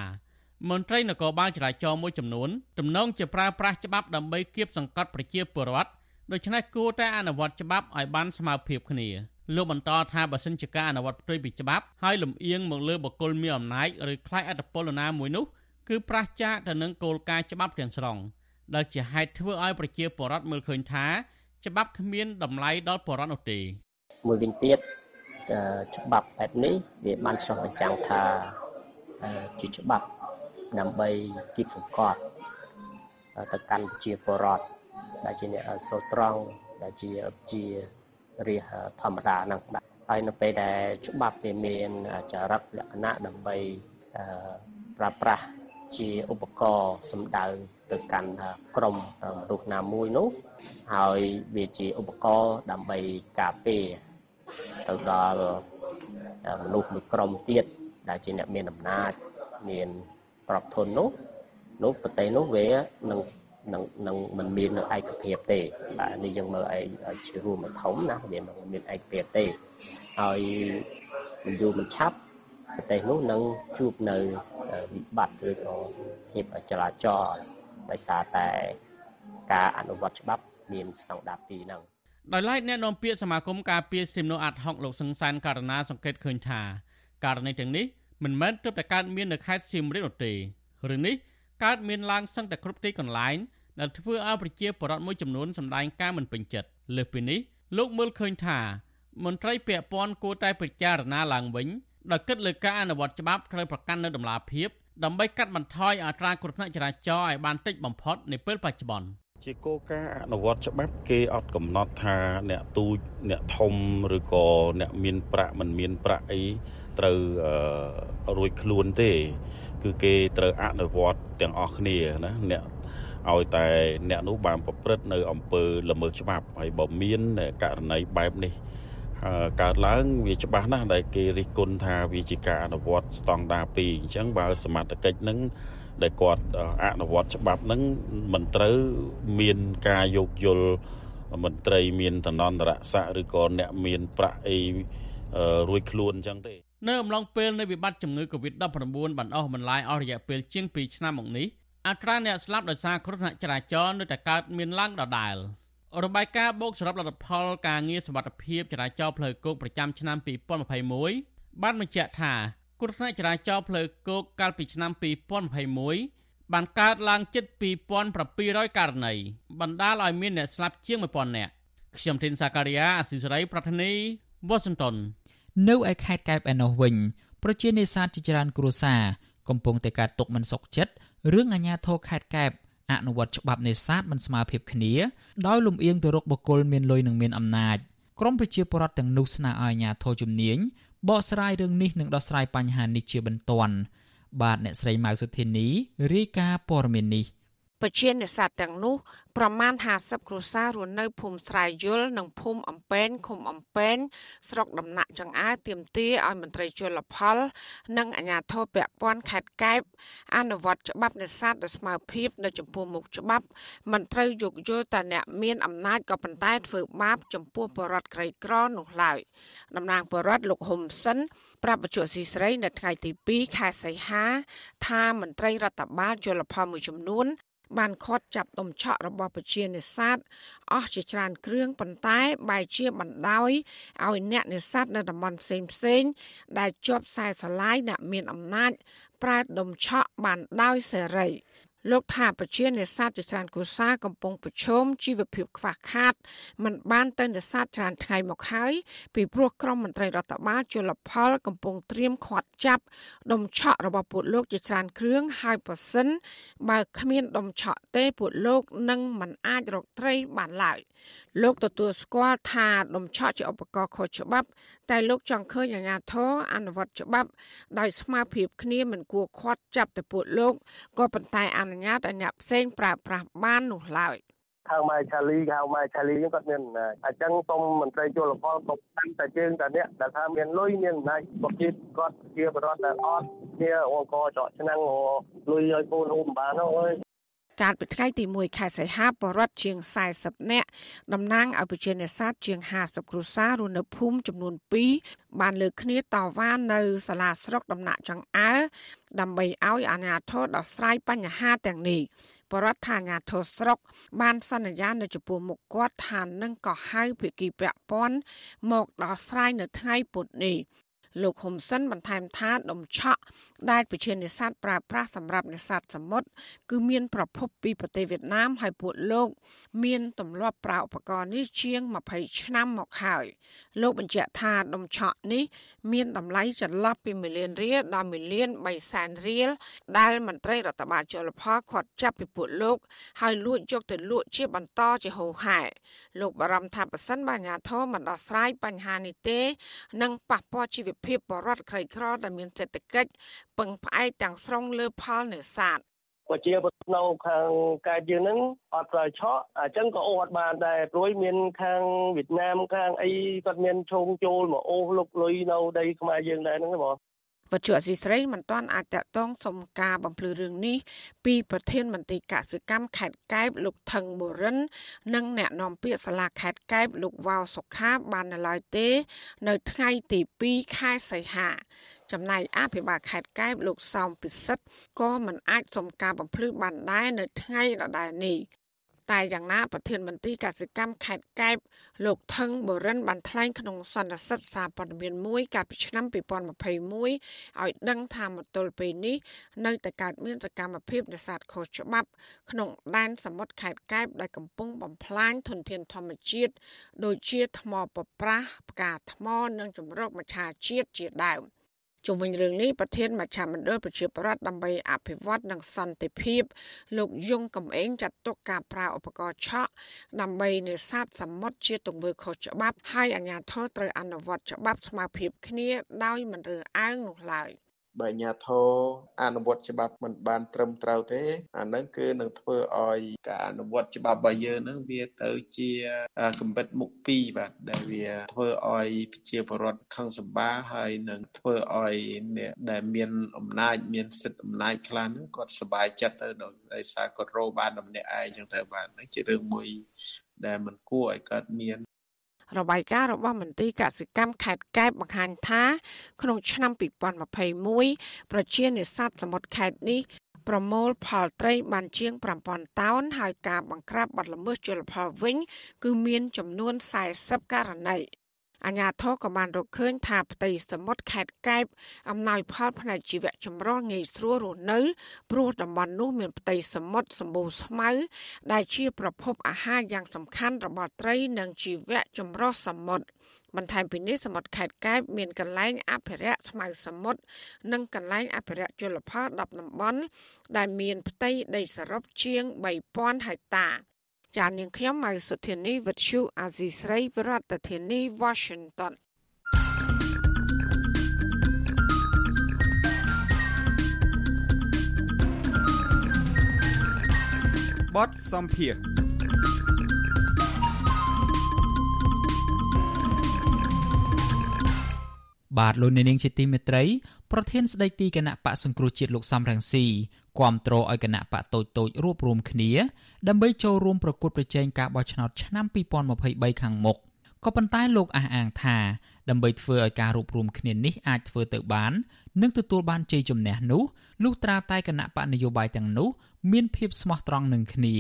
មន្ត្រីនគរបាលចរាចរណ៍មួយចំនួនទំនងជាប្រើប្រាស់ច្បាប់ដើម្បីគៀបសង្កត់ប្រជាពលរដ្ឋដូច្នេះគួរតែអនុវត្តច្បាប់ឲ្យបានស្មើភាពគ្នាលោកបន្តថាបើសិនជាការអនុវត្តផ្ទុយពីច្បាប់ហើយលំអៀងមកលើបុគ្គលមានអំណាចឬខ្លាចអត្តពលណាមួយនោះ គឺប្រឆាចទៅនឹងគោលការណ៍ច្បាប់ទាំងស្រុងដែលជាហេតុធ្វើឲ្យប្រជាពលរដ្ឋមើលឃើញថា ច្បាប់គ្មានតម្លៃដល់ពលរដ្ឋនោះទេមួយវិញទៀតច្បាប់បែបនេះវាបានឆ្លុះបញ្ចាំងថាជាច្បាប់ដើម្បីគៀបសង្កត់ទៅកាន់ប្រជាពលរដ្ឋដែលជាអ្នកស្រូតត្រង់ដែលជាជារាជធម្មតាហ្នឹងបាទហើយនៅពេលដែលច្បាប់វាមានចរិតលក្ខណៈដើម្បីប្រើប្រាស់ ជាឧបករណ៍សម្ដៅទៅកាន់ក្រុមមនុស្សណាមួយនោះហើយវាជាឧបករណ៍ដើម្បីការពារទៅដល់មនុស្សមួយក្រុមទៀតដែលជាអ្នកមានអំណាចមានប្របធននោះនោះប្រទេសនោះវានឹងនឹងនឹងមិនមាននៅឯកភាពទេបាទនេះយើងមើលឯជារួមធំណាវាមិនមានឯកភាពទេហើយយូរមិនឆាប់ ប្រទេសនោះនឹងជួបនៅវិបត្តិឬក៏ភាពចលាចលដោយសារតែការអនុវត្តច្បាប់មានស្តង់ដារពីរហ្នឹងដោយឡែកអ្នកនាំពាក្យសមាគមការពារសិទ្ធិមនុស្សអាត់ហុកលោកសង្សានករណីសង្កេតឃើញថាករណីទាំងនេះមិនមែនទើបតែកើតមាននៅខេត្តសៀមរាបនោះទេរឿងនេះកើតមានឡើងសឹងតែគ្រប់ទីកន្លែងដែលធ្វើឲ្យប្រជាពលរដ្ឋមួយចំនួនសម្ដែងការមិនពេញចិត្តលើសពីនេះលោកមើលឃើញថាមន្ត្រីពាក់ព័ន្ធគួរតែពិចារណាឡើងវិញ ដោយគិតលើការអនុវត្តច្បាប់ត្រូវប្រកាន់នៅដំណាភាពដើម្បីកាត់បន្ថយអត្រាគ្រោះថ្នាក់ចរាចរណ៍ឲ្យបានតិចបំផុតនាពេលបច្ចុប្បន្នជាគោលការណ៍អនុវត្តច្បាប់គេអត់កំណត់ថាអ្នកទូចអ្នកធំឬក៏អ្នកមានប្រាក់មិនមានប្រាក់អីត្រូវរួចខ្លួនទេ គឺគេត្រូវអនុវត្តទាំងអស់គ្នាណាអ្នកឲ្យតែអ្នកនោះបានប្រព្រឹត្តនៅអំពើល្មើសច្បាប់ហើយបើមានករណីបែបនេះ កើតឡើងវាច្បាស់ណាស់ដែលគេរិះគន់ថាវាជាការអនុវត្តស្តង់ដារ2អញ្ចឹងបើសមត្ថកិច្ចនឹងដែលគាត់អនុវត្តច្បាប់នឹងមិនត្រូវមានការយោគយល់មន្ត្រីមានតំណន្តរស័ក្តិឬក៏អ្នកមានប្រាក់អីរួចខ្លួនអញ្ចឹងទេនៅអំឡុងពេលនៃវិបត្តិជំងឺ Covid-19 បានអស់បន្លាយអស់រយៈពេលជាង2ឆ្នាំមកនេះអត្រាអ្នកស្លាប់ដោយសារគ្រោះថ្នាក់ចរាចរណ៍នៅតែកើតមានឡើងដដែល របាយការណ៍បូកសរុបលទ្ធផលការងារសវត្ថភាពចរាចរណ៍ផ្លូវគោកប្រចាំឆ្នាំ2021បានបញ្ជាក់ថាគ្រោះថ្នាក់ចរាចរណ៍ផ្លូវគោកកាលពីឆ្នាំ2021បានកើតឡើងជិត2700ករណីបណ្ដាលឲ្យមានអ្នកស្លាប់ជាង1000នាក់ខ្ញុំធីនសាការីយ៉ាអស៊ីសេរីប្រធានីវ៉ាស៊ីនតោននៅឯខេត្តកែបឯណោះវិញប្រជានេសាទជាច្រើនគ្រួសារកំពុងតែកើតទុកមិនសុខចិត្តរឿងអាញាធរខេត្តកែប អនុវត្តច្បាប់នេសាទមិនស្មើភាពគ្នាដោយលំអៀងទៅរកបុគ្គលមានលុយនិងមានអំណាចក្រមប្រជាពលរដ្ឋទាំងនោះស្នើឲ្យអាញាធរជំនាញបកស្រាយរឿងនេះនិងដោះស្រាយបញ្ហានេះជាបន្ទាន់បាទអ្នកស្រីម៉ៅសុធានីរាយការណ៍ព័ត៌មាននេះ ប្រជានេសាទទាំងនោះប្រមាណ50គ្រួសាររស់នៅភូមិស្រែយល់និងភូមិអំពែនឃុំអំពែនស្រុកដំណាក់ចង្អើទៀមទាឲ្យមន្ត្រីជលផល និងអាជ្ញាធរពាក់ព័ន្ធខេត្តកែបអនុវត្តច្បាប់នេសាទដោយស្មើភាពនៅចំពោះមុខច្បាប់មិនត្រូវយោគយល់តែអ្នកមានអំណាចក៏ប៉ុន្តែធ្វើបាបចំពោះបរិវត្តក្រីក្រនោះឡើយតំណាងបរិវត្តលោកហ៊ុំសិនប្រាប់បច្ចុប្បន្នស៊ីស្រីនៅថ្ងៃទី2ខែសីហាថាមន្ត្រីរដ្ឋបាលជលផលមួយចំនួន បានខាត់ចាប់ដុំឆក់របស់ប្រជានេសាទអស់ជាច្រើនគ្រឿងប៉ុន្តែបែរជាបណ្ដោយឲ្យអ្នកនេសាទនៅតំបន់ផ្សេងផ្សេងដែលជាប់ខ្សែស្រឡាយអ្នកមានអំណាចប្រើដុំឆក់បានដោយសេរី។ លោកថាប្រជានេសាទជាច្រើនគូសាកំពុងប្រឈមជីវភាពខ្វះខាតមិនបានទៅនេសាទច្រើនថ្ងៃមកហើយពីព្រោះក្រមមន្ត្រីរដ្ឋបាលជលផល កំពុងត្រៀមឃាត់ចាប់ដុំឆក់របស់ពួកលោកជាច្រើនគ្រឿងហើយប្រសិន បើគ្មានដុំឆក់ទេពួកលោកនឹងមិនអាចរកត្រីបានឡើយលោកទទួលស្គាល់ថាដុំឆក់ជាឧបករណ៍ខុសច្បាប់ តែលោកចង់ឃើញអាជ្ញាធរអនុវត្តច្បាប់ ដោយស្មារតីគ្នាមិនគួរខាត់ចាប់តែពួកលោកក៏ប៉ុន្តែអនុញ្ញាតឲ្យអ្នកផ្សេងប្រើប្រាស់បាននោះឡើយខាងម៉ែឆាលីខាងម៉ែឆាលីគាត់មានអំណាចអញ្ចឹងសូមមន្ត្រីជលផលក៏តាំងតែជើងតែអ្នកដែលថាមានលុយមានអំណាចក៏ជាគាត់ជាបរិវត្តតែអត់ជាអង្គចកឆ្នាំងលុយឲ្យកូនអូមបានអើយ កាលពីថ្ងៃទី1ខែសីហាបរដ្ឋជាង40នាក់តំណាងឲ្យប្រជានេសាទជាង50គ្រួសាររស់នៅភូមិចំនួន2បានលើកគ្នាតវ៉ានៅសាលាស្រុកដំណាក់ចង្អើដើម្បីឲ្យអាជ្ញាធរដោះស្រាយបញ្ហាទាំងនេះបរដ្ឋាញាធរស្រុក បានសន្យានៅចំពោះមុខគាត់ថានឹងក៏ហៅភិក្ខុពាក់ព័ន្ធមកដោះស្រាយនៅថ្ងៃពុធនេះ លោកហ៊ុំសិនបន្ថែមថាដុំឆក់ដែលប្រជានេសាទប្រើប្រាស់សម្រាប់នេសាទសមុទ្រគឺមានប្រភពពីប្រទេសវៀតណាមហើយពួកលោក មានទម្លាប់ប្រើឧបករណ៍នេះជាង20ឆ្នាំមកហើយលោកបញ្ជាក់ថាដុំឆក់នេះ មានតម្លៃចន្លោះពី1លានរៀលដល់1លាន3សែនរៀលដែលមន្ត្រីរដ្ឋបាលជលផលខាត់ចាប់ពីពួកលោក ហើយលួចយកទៅលក់ជាបន្តជាហូរហែលោកបារម្ភថាប្រសិនបើអាជ្ញាធរមិនដោះស្រាយបញ្ហានេះទេនឹងប៉ះពាល់ជីវភាពបរដ្ឋក្រីក្រដែលមានសេដ្ឋកិច្ចពឹងផ្អែកទាំងស្រុងលើផលនេសាទប្រជាពលរដ្ឋនៅខាងកើតយើងហ្នឹងអត់ត្រូវឆក់អញ្ចឹងក៏អូសអត់បានដែរព្រួយមានខាងវៀតណាមខាងអីគាត់មានឈោងចូលមកអូសលុកលុយនៅដីខ្មែរយើងដែរហ្នឹងបង វត្ថុអសីស្រីមិនទាន់អាចតតងសុំការបំភ្លឺរឿងនេះពីប្រធានមន្ត្រីកសិកម្មខេត្តកែបលោកថងបូរិន និងអ្នកនាំពាក្យសាលាខេត្តកែបលោកវ៉ាវសុខាបាននៅឡើយទេ នៅថ្ងៃទី2ខែសីហាចំណែកអភិបាលខេត្តកែបលោកសោមពិសិដ្ឋក៏មិនអាចសុំការបំភ្លឺបានដែរនៅថ្ងៃដដែលនេះ តែយ៉ាងណាប្រធានមន្ត្រីកសិកម្មខេត្តកែបលោកថងបរិនបានថ្លែងក្នុងសន្និសីទសារព័ត៌មានមួយកាលពីឆ្នាំ2021ឲ្យដឹងថាមកទល់ពេលនេះនៅតែកើតមានសកម្មភាពនេសាទខុសច្បាប់ ក្នុងដែនសមុទ្រខេត្តកែបដែលកំពុងបំផ្លាញធនធានធម្មជាតិដូចជាថ្មប្រប្រាស់ផ្កាថ្ម និងជំរកមច្ឆាជាតិជាដើម។ ជុំវិញរឿងនេះប្រធានមជ្ឈមណ្ឌលប្រជាប្រដ្ឋដើម្បីអភិវឌ្ឍនិងសន្តិភាព លោកយងកំឯងចាត់ទុកការប្រើឧបករណ៍ឆក់ដើម្បីនេសាទសមុទ្រជាទង្វើខុសច្បាប់ហើយអាជ្ញាធរត្រូវអនុវត្តច្បាប់ស្មើភាពគ្នាដោយមិនរើសអើងនោះឡើយ។ បើអាញាធរអនុវត្តច្បាប់មិនបានត្រឹមត្រូវទេអានឹងគឺនឹងធ្វើឲ្យការអនុវត្តច្បាប់របស់យើងនឹងវាទៅជាកំបិតមុខពីរបាទដែលវាធ្វើឲ្យប្រជាពលរដ្ឋខឹងសម្បាហើយនឹងធ្វើឲ្យអ្នកដែលមានអំណាចមានសិទ្ធិអំណាចខ្លះហ្នឹងគាត់សប្បាយចិត្តទៅដោយសារគាត់រកបានម្នាក់ឯងចឹងទៅបាទហ្នឹងជារឿងមួយដែលមិនគួរឲ្យកើតមាន របាយការណ៍របស់មន្ត្រីកសិកម្មខេត្តកែបបង្ហាញថា ក្នុងឆ្នាំ2021ប្រជានេសាទសមុទ្រខេត្តនេះប្រមូលផលត្រីបានជាង5000តោនហើយការបង្ក្រាបបទល្មើសជលផលវិញ គឺមានចំនួន40ករណី អាញាធរក៏បានរកឃើញថាផ្ទៃសមុទ្រខេត្តកែបអំណោយផលផ្នែកជីវៈចម្រុះងាយស្រួលរស់នៅព្រោះតំបន់នោះមានផ្ទៃសមុទ្រសម្បូរស្មៅដែលជាប្រភពអាហារយ៉ាងសំខាន់របស់ត្រីនិងជីវៈចម្រុះសមុទ្របន្ថែមពីនេះសមុទ្រខេត្តកែបមានកន្លែងអភិរក្សស្មៅសមុទ្រនិងកន្លែងអភិរក្សជលផល10តំបន់ដែលមានផ្ទៃដីសរុបជាង3000ហិកតា ចាននាងខ្ញុំម៉ៅសុធានីវិទ្យុអាស៊ីស្រីប្រធានាធិបតី Washington បតសំភារបាទលោកនាងជាទីមេត្រីប្រធានស្ដីទីគណៈបកសង្គ្រោះជាតិលោកសំរងស៊ីគាំទ្រឲ្យគណៈបកតូចតូចរួបរวมគ្នា ដើម្បីចូលរួមប្រកួតប្រជែងការបោះឆ្នោតឆ្នាំ2023ខាងមុខក៏ប៉ុន្តែលោកអះអាងថាដើម្បីធ្វើឲ្យការរួបរวมគ្នានេះអាចធ្វើទៅបាននិងទទួលបានជ័យជំនះនោះលុះត្រាតែគណៈបកនយោបាយទាំងនោះមានភាពស្មោះត្រង់នឹងគ្នា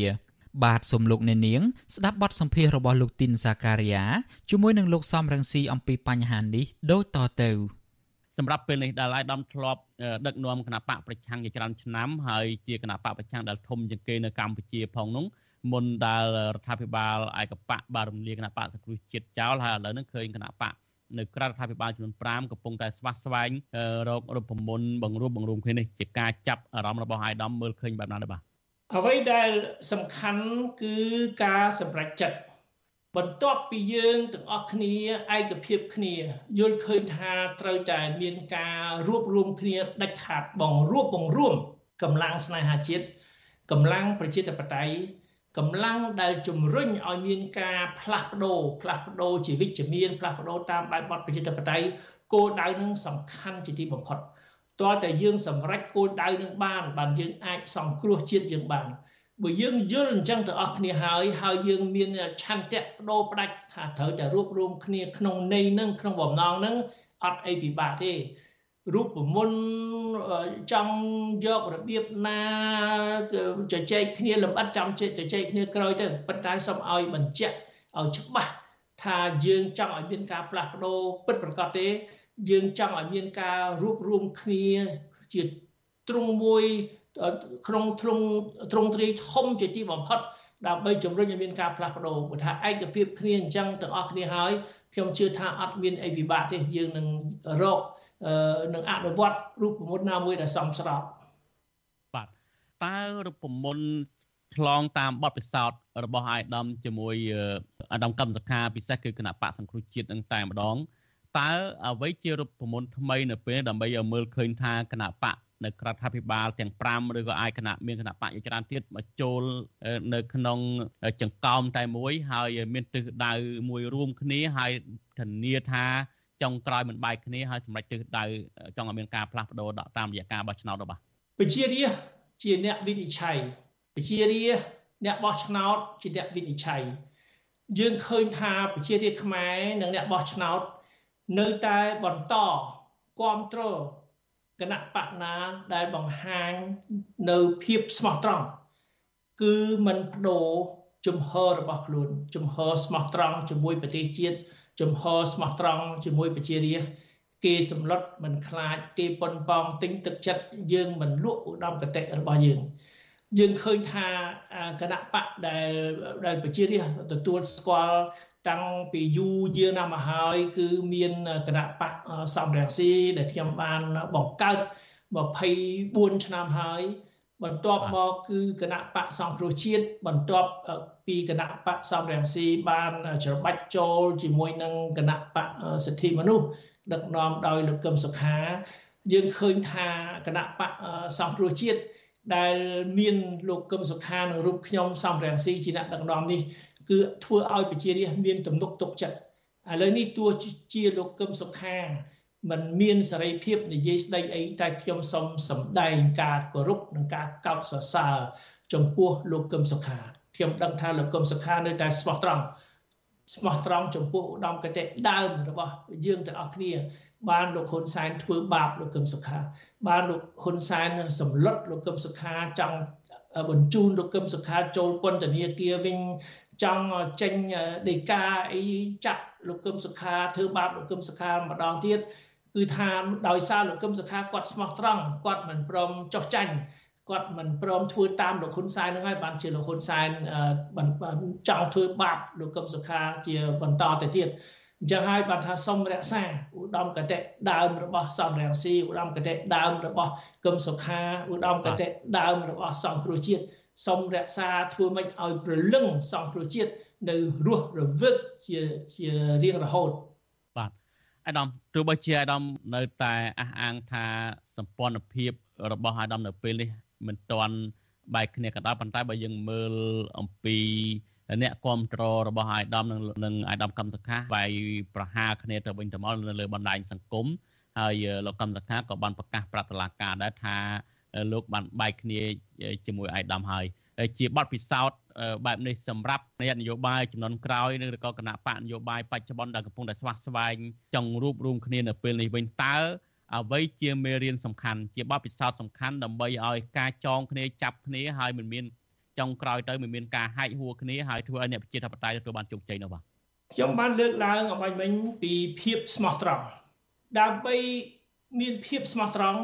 បាទសូមលោកអ្នកនាងស្ដាប់បទសម្ភាសន៍របស់លោកទីនសាការីយ៉ាជាមួយនឹងលោកសំរងស៊ីអំពីបញ្ហានេះដូចតទៅ សម្រាប់ពេលនេះដែលអាយដាមធ្លាប់ដឹកនាំគណៈបកប្រឆាំងជាច្រើនឆ្នាំហើយជាគណៈបកប្រឆាំងដែលធំជាងគេនៅកម្ពុជាផងនោះមុនដែលរដ្ឋាភិបាលឯកបកបានរំលាយគណៈបកសង្គ្រោះជាតិចោលហើយឥឡូវនេះឃើញគណៈបកនៅក្រៅរដ្ឋាភិបាលចំនួន5កំពុងតែស្វាស្វែងរករូបមន្តបង្រួបបង្រួមគ្នានេះជាការចាប់អារម្មណ៍របស់អាយដាមមើលឃើញបែបណាដែរបាទអ្វីដែលសំខាន់គឺការសម្រេចចិត្ត បន្ទាប់ពីយើងទាំងអស់គ្នាឯកភាពគ្នាយល់ឃើញថាត្រូវតែមានការរួបរวมគ្នាដាច់ខាតបងរួបបង្រួមកម្លាំងស្នេហាជាតិកម្លាំងប្រជាធិបតេយ្យកម្លាំងដែលជំរុញឲ្យមានការផ្លាស់ប្ដូរផ្លាស់ប្ដូរជាវិជ្ជមានផ្លាស់ប្ដូរតាមបែបបទប្រជាធិបតេយ្យគោលដៅនឹងសំខាន់ជាទីបំផុតតើតែយើងសម្រេចគោលដៅនឹងបានបានយើងអាចសង្គ្រោះជាតិយើងបាន បើយើងយល់អញ្ចឹងទៅអស់គ្នាហើយហើយយើងមានឆន្ទៈបដូរផ្ដាច់ថាត្រូវតែរួបរวมគ្នាក្នុងន័យនឹងក្នុងបំណងនឹងអត់អីពិបាកទេរូបមន្តចង់យករបៀបណាជជែកគ្នាលម្អិតចាំជជែកគ្នាក្រោយទៅប៉ុន្តែសូមឲ្យបញ្ជាក់ឲ្យច្បាស់ថាយើងចង់ឲ្យមានការផ្លាស់ប្ដូរពិតប្រាកដទេ យើងចង់ឲ្យមានការរួបរวมគ្នាជាទ្រង់មួយ ក្នុងទ្រង់ទ្រង់ទ្រាយធំជាទីបំផុតដើម្បីជំរុញឲ្យមានការផ្លាស់ប្ដូរបើថាឯកភាពគ្នាអញ្ចឹងទាំងអស់គ្នាហើយខ្ញុំជឿថាអត់មានអីពិបាកទេយើងនឹងរកនឹងអនុវត្តរូបមន្តណាមួយដែលសមស្របបាទតើរូបមន្តឆ្លងតាមបទពិសោធន៍របស់អាយដាមជាមួយអាដាមកម្មសខាពិសេសគឺគណៈបកសង្គ្រោះជាតិនឹងតែម្ដងតើអ្វីជារូបមន្តថ្មីនៅពេលដើម្បីឲ្យមើលឃើញថាគណៈបក នៅក្រៅរដ្ឋាភិបាលទាំង5ឬក៏អាចគណៈមានគណៈបកជាច្រើនទៀតមកចូលនៅក្នុងចង្កោមតែមួយហើយមានទិសដៅមួយរួមគ្នាហើយធានាថាចុងក្រោយមិនបែកគ្នាហើយសម្រេចទិសដៅចង់ឲ្យមានការផ្លាស់ប្ដូរតាមរយៈការបោះឆ្នោតរបស់ពជារាជាអ្នកវិនិច្ឆ័យពជារាអ្នកបោះឆ្នោតជាអ្នកវិនិច្ឆ័យយើងឃើញថាពជារាខ្មែរនិងអ្នកបោះឆ្នោតនៅតែបន្តគ្រប់គ្រង គណៈបកណាដែលបង្ហាញនៅភាពស្មោះត្រង់គឺមិនបដូរជំហររបស់ខ្លួនជំហរស្មោះត្រង់ជាមួយប្រទេសជាតិជំហរស្មោះត្រង់ជាមួយប្រជារាស្ត្រគេសម្លុតមិនខ្លាចគេប៉ុនប៉ងទិញទឹកចិត្តយើងមិនលក់ឧត្តមកតេរបស់យើងយើងឃើញថាគណៈបកដែលដែលប្រជារាស្ត្រទទួលស្គាល់ តាំងពីយូរយារណាស់មកហើយគឺមានគណៈបកសំរងស៊ីដែលខ្ញុំបានបង្កើត24ឆ្នាំហើយបន្ទាប់មកគឺគណៈបកសង្គ្រោះជាតិបន្ទាប់ពីគណៈបកសំរងស៊ីបានច្របាច់ចូលជាមួយនឹងគណៈបកសិទ្ធិមនុស្សដឹកនាំដោយលោកកឹមសុខា យើងឃើញថាគណៈបកសង្គ្រោះជាតិដែលមានលោកកឹមសុខានិងរូបខ្ញុំសំរងស៊ីជាអ្នកដឹកនាំនេះ គឺធ្វើឲ្យប្រជារាស្ត្រមានទំនុកទុកចិត្តឥឡូវនេះទោះជាលោកកឹមសុខាมันមានសេរីភាពនិយាយស្ដីអីតែខ្ញុំសូមសម្ដែងការគោរពនិងការកោតសរសើរចំពោះលោកកឹមសុខាខ្ញុំដឹងថាលោកកឹមសុខានៅតែស្មោះត្រង់ស្មោះត្រង់ចំពោះឧត្តមគតិដើមរបស់យើងទាំងអស់គ្នា បានលោកហ៊ុនសែនធ្វើបាបលោកកឹមសុខា បានលោកហ៊ុនសែនសម្លុតលោកកឹមសុខាចង់បញ្ជូនលោកកឹមសុខាចូលពន្ធនាគារវិញ ចង់ចេញដីកាអីចាត់លោកកឹមសុខាធ្វើបាបលោកកឹមសុខាម្ដងទៀតគឺថាដោយសារលោកកឹមសុខាគាត់ស្មោះត្រង់គាត់មិនព្រមចោះចាញ់គាត់មិនព្រមធ្វើតាមលោកហ៊ុនសែននឹងហើយបានជាលោកហ៊ុនសែនចង់ធ្វើបាបលោកកឹមសុខាជាបន្តទៅទៀតអញ្ចឹងហើយបានថាសុំរក្សាឧត្តមកតេដើមរបស់សំរងស៊ីឧត្តមកតេដើមរបស់កឹមសុខាឧត្តមកតេដើមរបស់សង្គ្រោះជាតិ សូមរក្សាធ្វើម៉េចឲ្យប្រលឹងសង្គ្រោះជាតិនៅរស់រវើកជាជារៀងរហូតបាទអាដាមទោះបីជាអាដាមនៅតែអះអាងថាសម្ព័ន្ធភាពរបស់អាដាមនៅពេលនេះមិនទាន់បែកគ្នាក៏ដោយប៉ុន្តែបើយើងមើលអំពីអ្នកគ្រប់គ្រងរបស់អាយដាមនិងនិងអាយដាមកម្មសខាវាយប្រហារគ្នាទៅវិញទៅមកនៅលើបណ្ដាញសង្គមហើយលោកកម្មសខាក៏បានប្រកាសប្រាប់តុលាការដែរថា លោកបានបែកគ្នាជាមួយអាយដាមហើយជាបទពិសោធន៍បែបនេះសម្រាប់អ្នកនយោបាយចំនួនក្រោយនិងក៏គណៈបកនយោបាយបច្ចុប្បន្នដែលកំពុងតែស្វាស្វែងចង់រួបរวมគ្នានៅពេលនេះវិញតើអ្វីជាមេរៀនសំខាន់ជាបទពិសោធន៍សំខាន់ដើម្បីឲ្យការចងគ្នាចាប់គ្នាហើយមិនមានចុងក្រោយទៅមិនមានការហែកហួរគ្នាហើយធ្វើឲ្យអ្នកប្រជាធិបតេយ្យទទួលបានជោគជ័យនោះបាទខ្ញុំបានលើកឡើងអំបញ្ញមិញពីភាពស្មោះត្រង់ដើម្បីមានភាពស្មោះត្រង់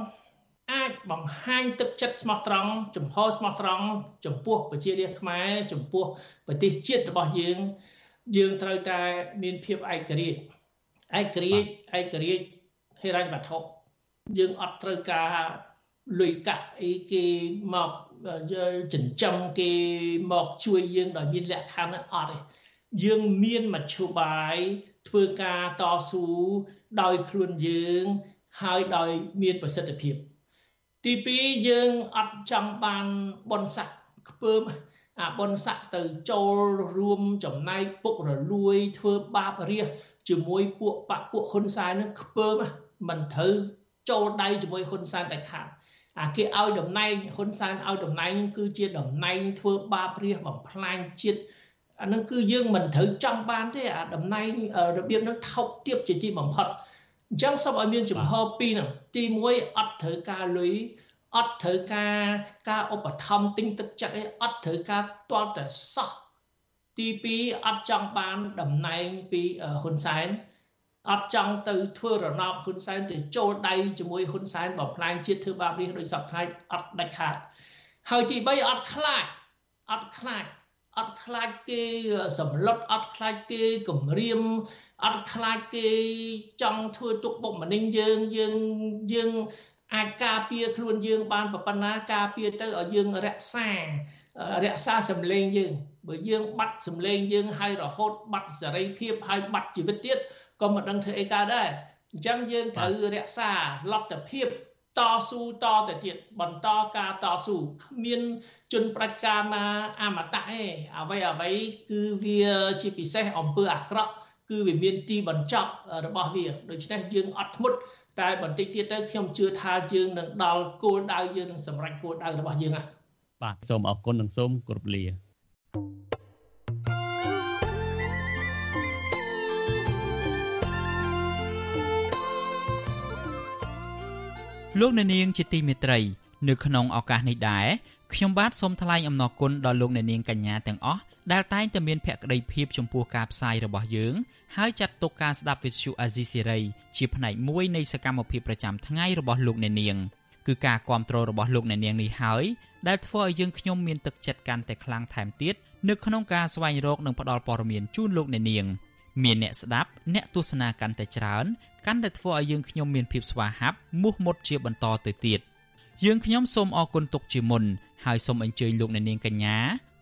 អាចបង្ហាញទឹកចិត្តស្មោះត្រង់ចំហស្មោះត្រង់ចំពោះប្រជារាស្ត្រខ្មែរចំពោះប្រទេសជាតិរបស់យើង យើងត្រូវតែមានភាពឯករាជ្យឯករាជ្យឯករាជ្យហិរញ្ញវត្ថុយើងអត់ត្រូវការលុយកាក់អីគេមកចិញ្ចឹមគេមកជួយយើងដោយមានលក្ខខណ្ឌអត់ទេយើងមានមធ្យោបាយធ្វើការតស៊ូដោយខ្លួនយើង ហើយដោយមានប្រសិទ្ធភាព ទី2យើងអត់ចង់បានបនស័កខ្ពើមអាបនស័កទៅចូលរួមចំណែកពុករលួយធ្វើបាបរាសជាមួយពួកបពពួកហ៊ុនសែននឹងខ្ពើមមិនត្រូវចូលដៃជាមួយហ៊ុនសែនតែខាតអាគេឲ្យតំណែងហ៊ុនសែនឲ្យតំណែងគឺជាតំណែងធ្វើបាបរាសបំផ្លាញជាតិអានឹងគឺយើងមិនត្រូវចង់បានទេអាតំណែងរបៀបនឹងថោកទាបជាទីបំផុត អញ្ចឹងសូមឲ្យមានចំហពីរហ្នឹងទី1អត់ត្រូវការលុយអត់ត្រូវការការឧបត្ថម្ភទិញទឹកចិត្តអីអត់ត្រូវការទាល់តែសោះទី2អត់ចង់បានតំណែងពីហ៊ុនសែនអត់ចង់ទៅធ្វើរណបហ៊ុនសែនទៅចូលដៃជាមួយហ៊ុនសែនបំផ្លាញជាតិធ្វើបាបនេះដោយសពថ្ងៃអត់ដាច់ខាតហើយទី3អត់ខ្លាចអត់ខ្លាចអត់ខ្លាចគេសម្លុតអត់ខ្លាចគេគំរាម អត់ខ្លាចគេចង់ធ្វើទុកបុកម្នេញយើងយើងយើងអាចការពារខ្លួនយើងបានប៉ុណ្ណាការពារទៅឲ្យយើងរក្សារក្សាសម្លេងយើងបើយើងបាត់សម្លេងយើងហើយរហូតបាត់សេរីភាពហើយបាត់ជីវិតទៀតក៏មិនដឹងធ្វើអីកើតដែរអញ្ចឹងយើងត្រូវរក្សាលទ្ធភាពតស៊ូតទៅទៀតបន្តការតស៊ូគ្មានជនប្រាជ្ញាណាអមតៈទេអ្វីអ្វីគឺវាជាពិសេសអំពើអាក្រក់ គឺវាមានទីបញ្ចប់របស់វាដូច្នេះយើងអត់ធ្មត់តែបន្តិចទៀតទៅខ្ញុំជឿថាយើងនឹងដល់គោលដៅយើងនឹងសម្រេចគោលដៅរបស់យើងហ្នឹងបាទសូមអរគុណនិងសូមគោរពលាលោកអ្នកនាងជាទីមេត្រី នៅក្នុងឱកាសនេះដែរខ្ញុំបាទសូមថ្លែងអំណរគុណដល់លោកអ្នកនាងកញ្ញាទាំងអស់ ដែលតែងតែមានភក្ដីភាពចំពោះការផ្សាយរបស់យើងហើយចាត់ទុកការស្ដាប់វិទ្យុអាស៊ីសេរីជាផ្នែកមួយនៃសកម្មភាពប្រចាំថ្ងៃរបស់លោកអ្នកនាងគឺការគ្រប់គ្រងរបស់លោកអ្នកនាងនេះហើយដែលធ្វើឲ្យយើងខ្ញុំមានទឹកចិត្តកាន់តែខ្លាំងថែមទៀតនៅក្នុងការស្វែងរកនិងផ្តល់ព័ត៌មានជូនលោកអ្នកនាងមានអ្នកស្ដាប់អ្នកទស្សនាកាន់តែច្រើនកាន់តែធ្វើឲ្យយើងខ្ញុំមានភាពស្វាហាប់មោះមុតជាបន្តទៅទៀតយើងខ្ញុំសូមអរគុណទុកជាមុនហើយសូមអញ្ជើញលោកអ្នកនាងកញ្ញា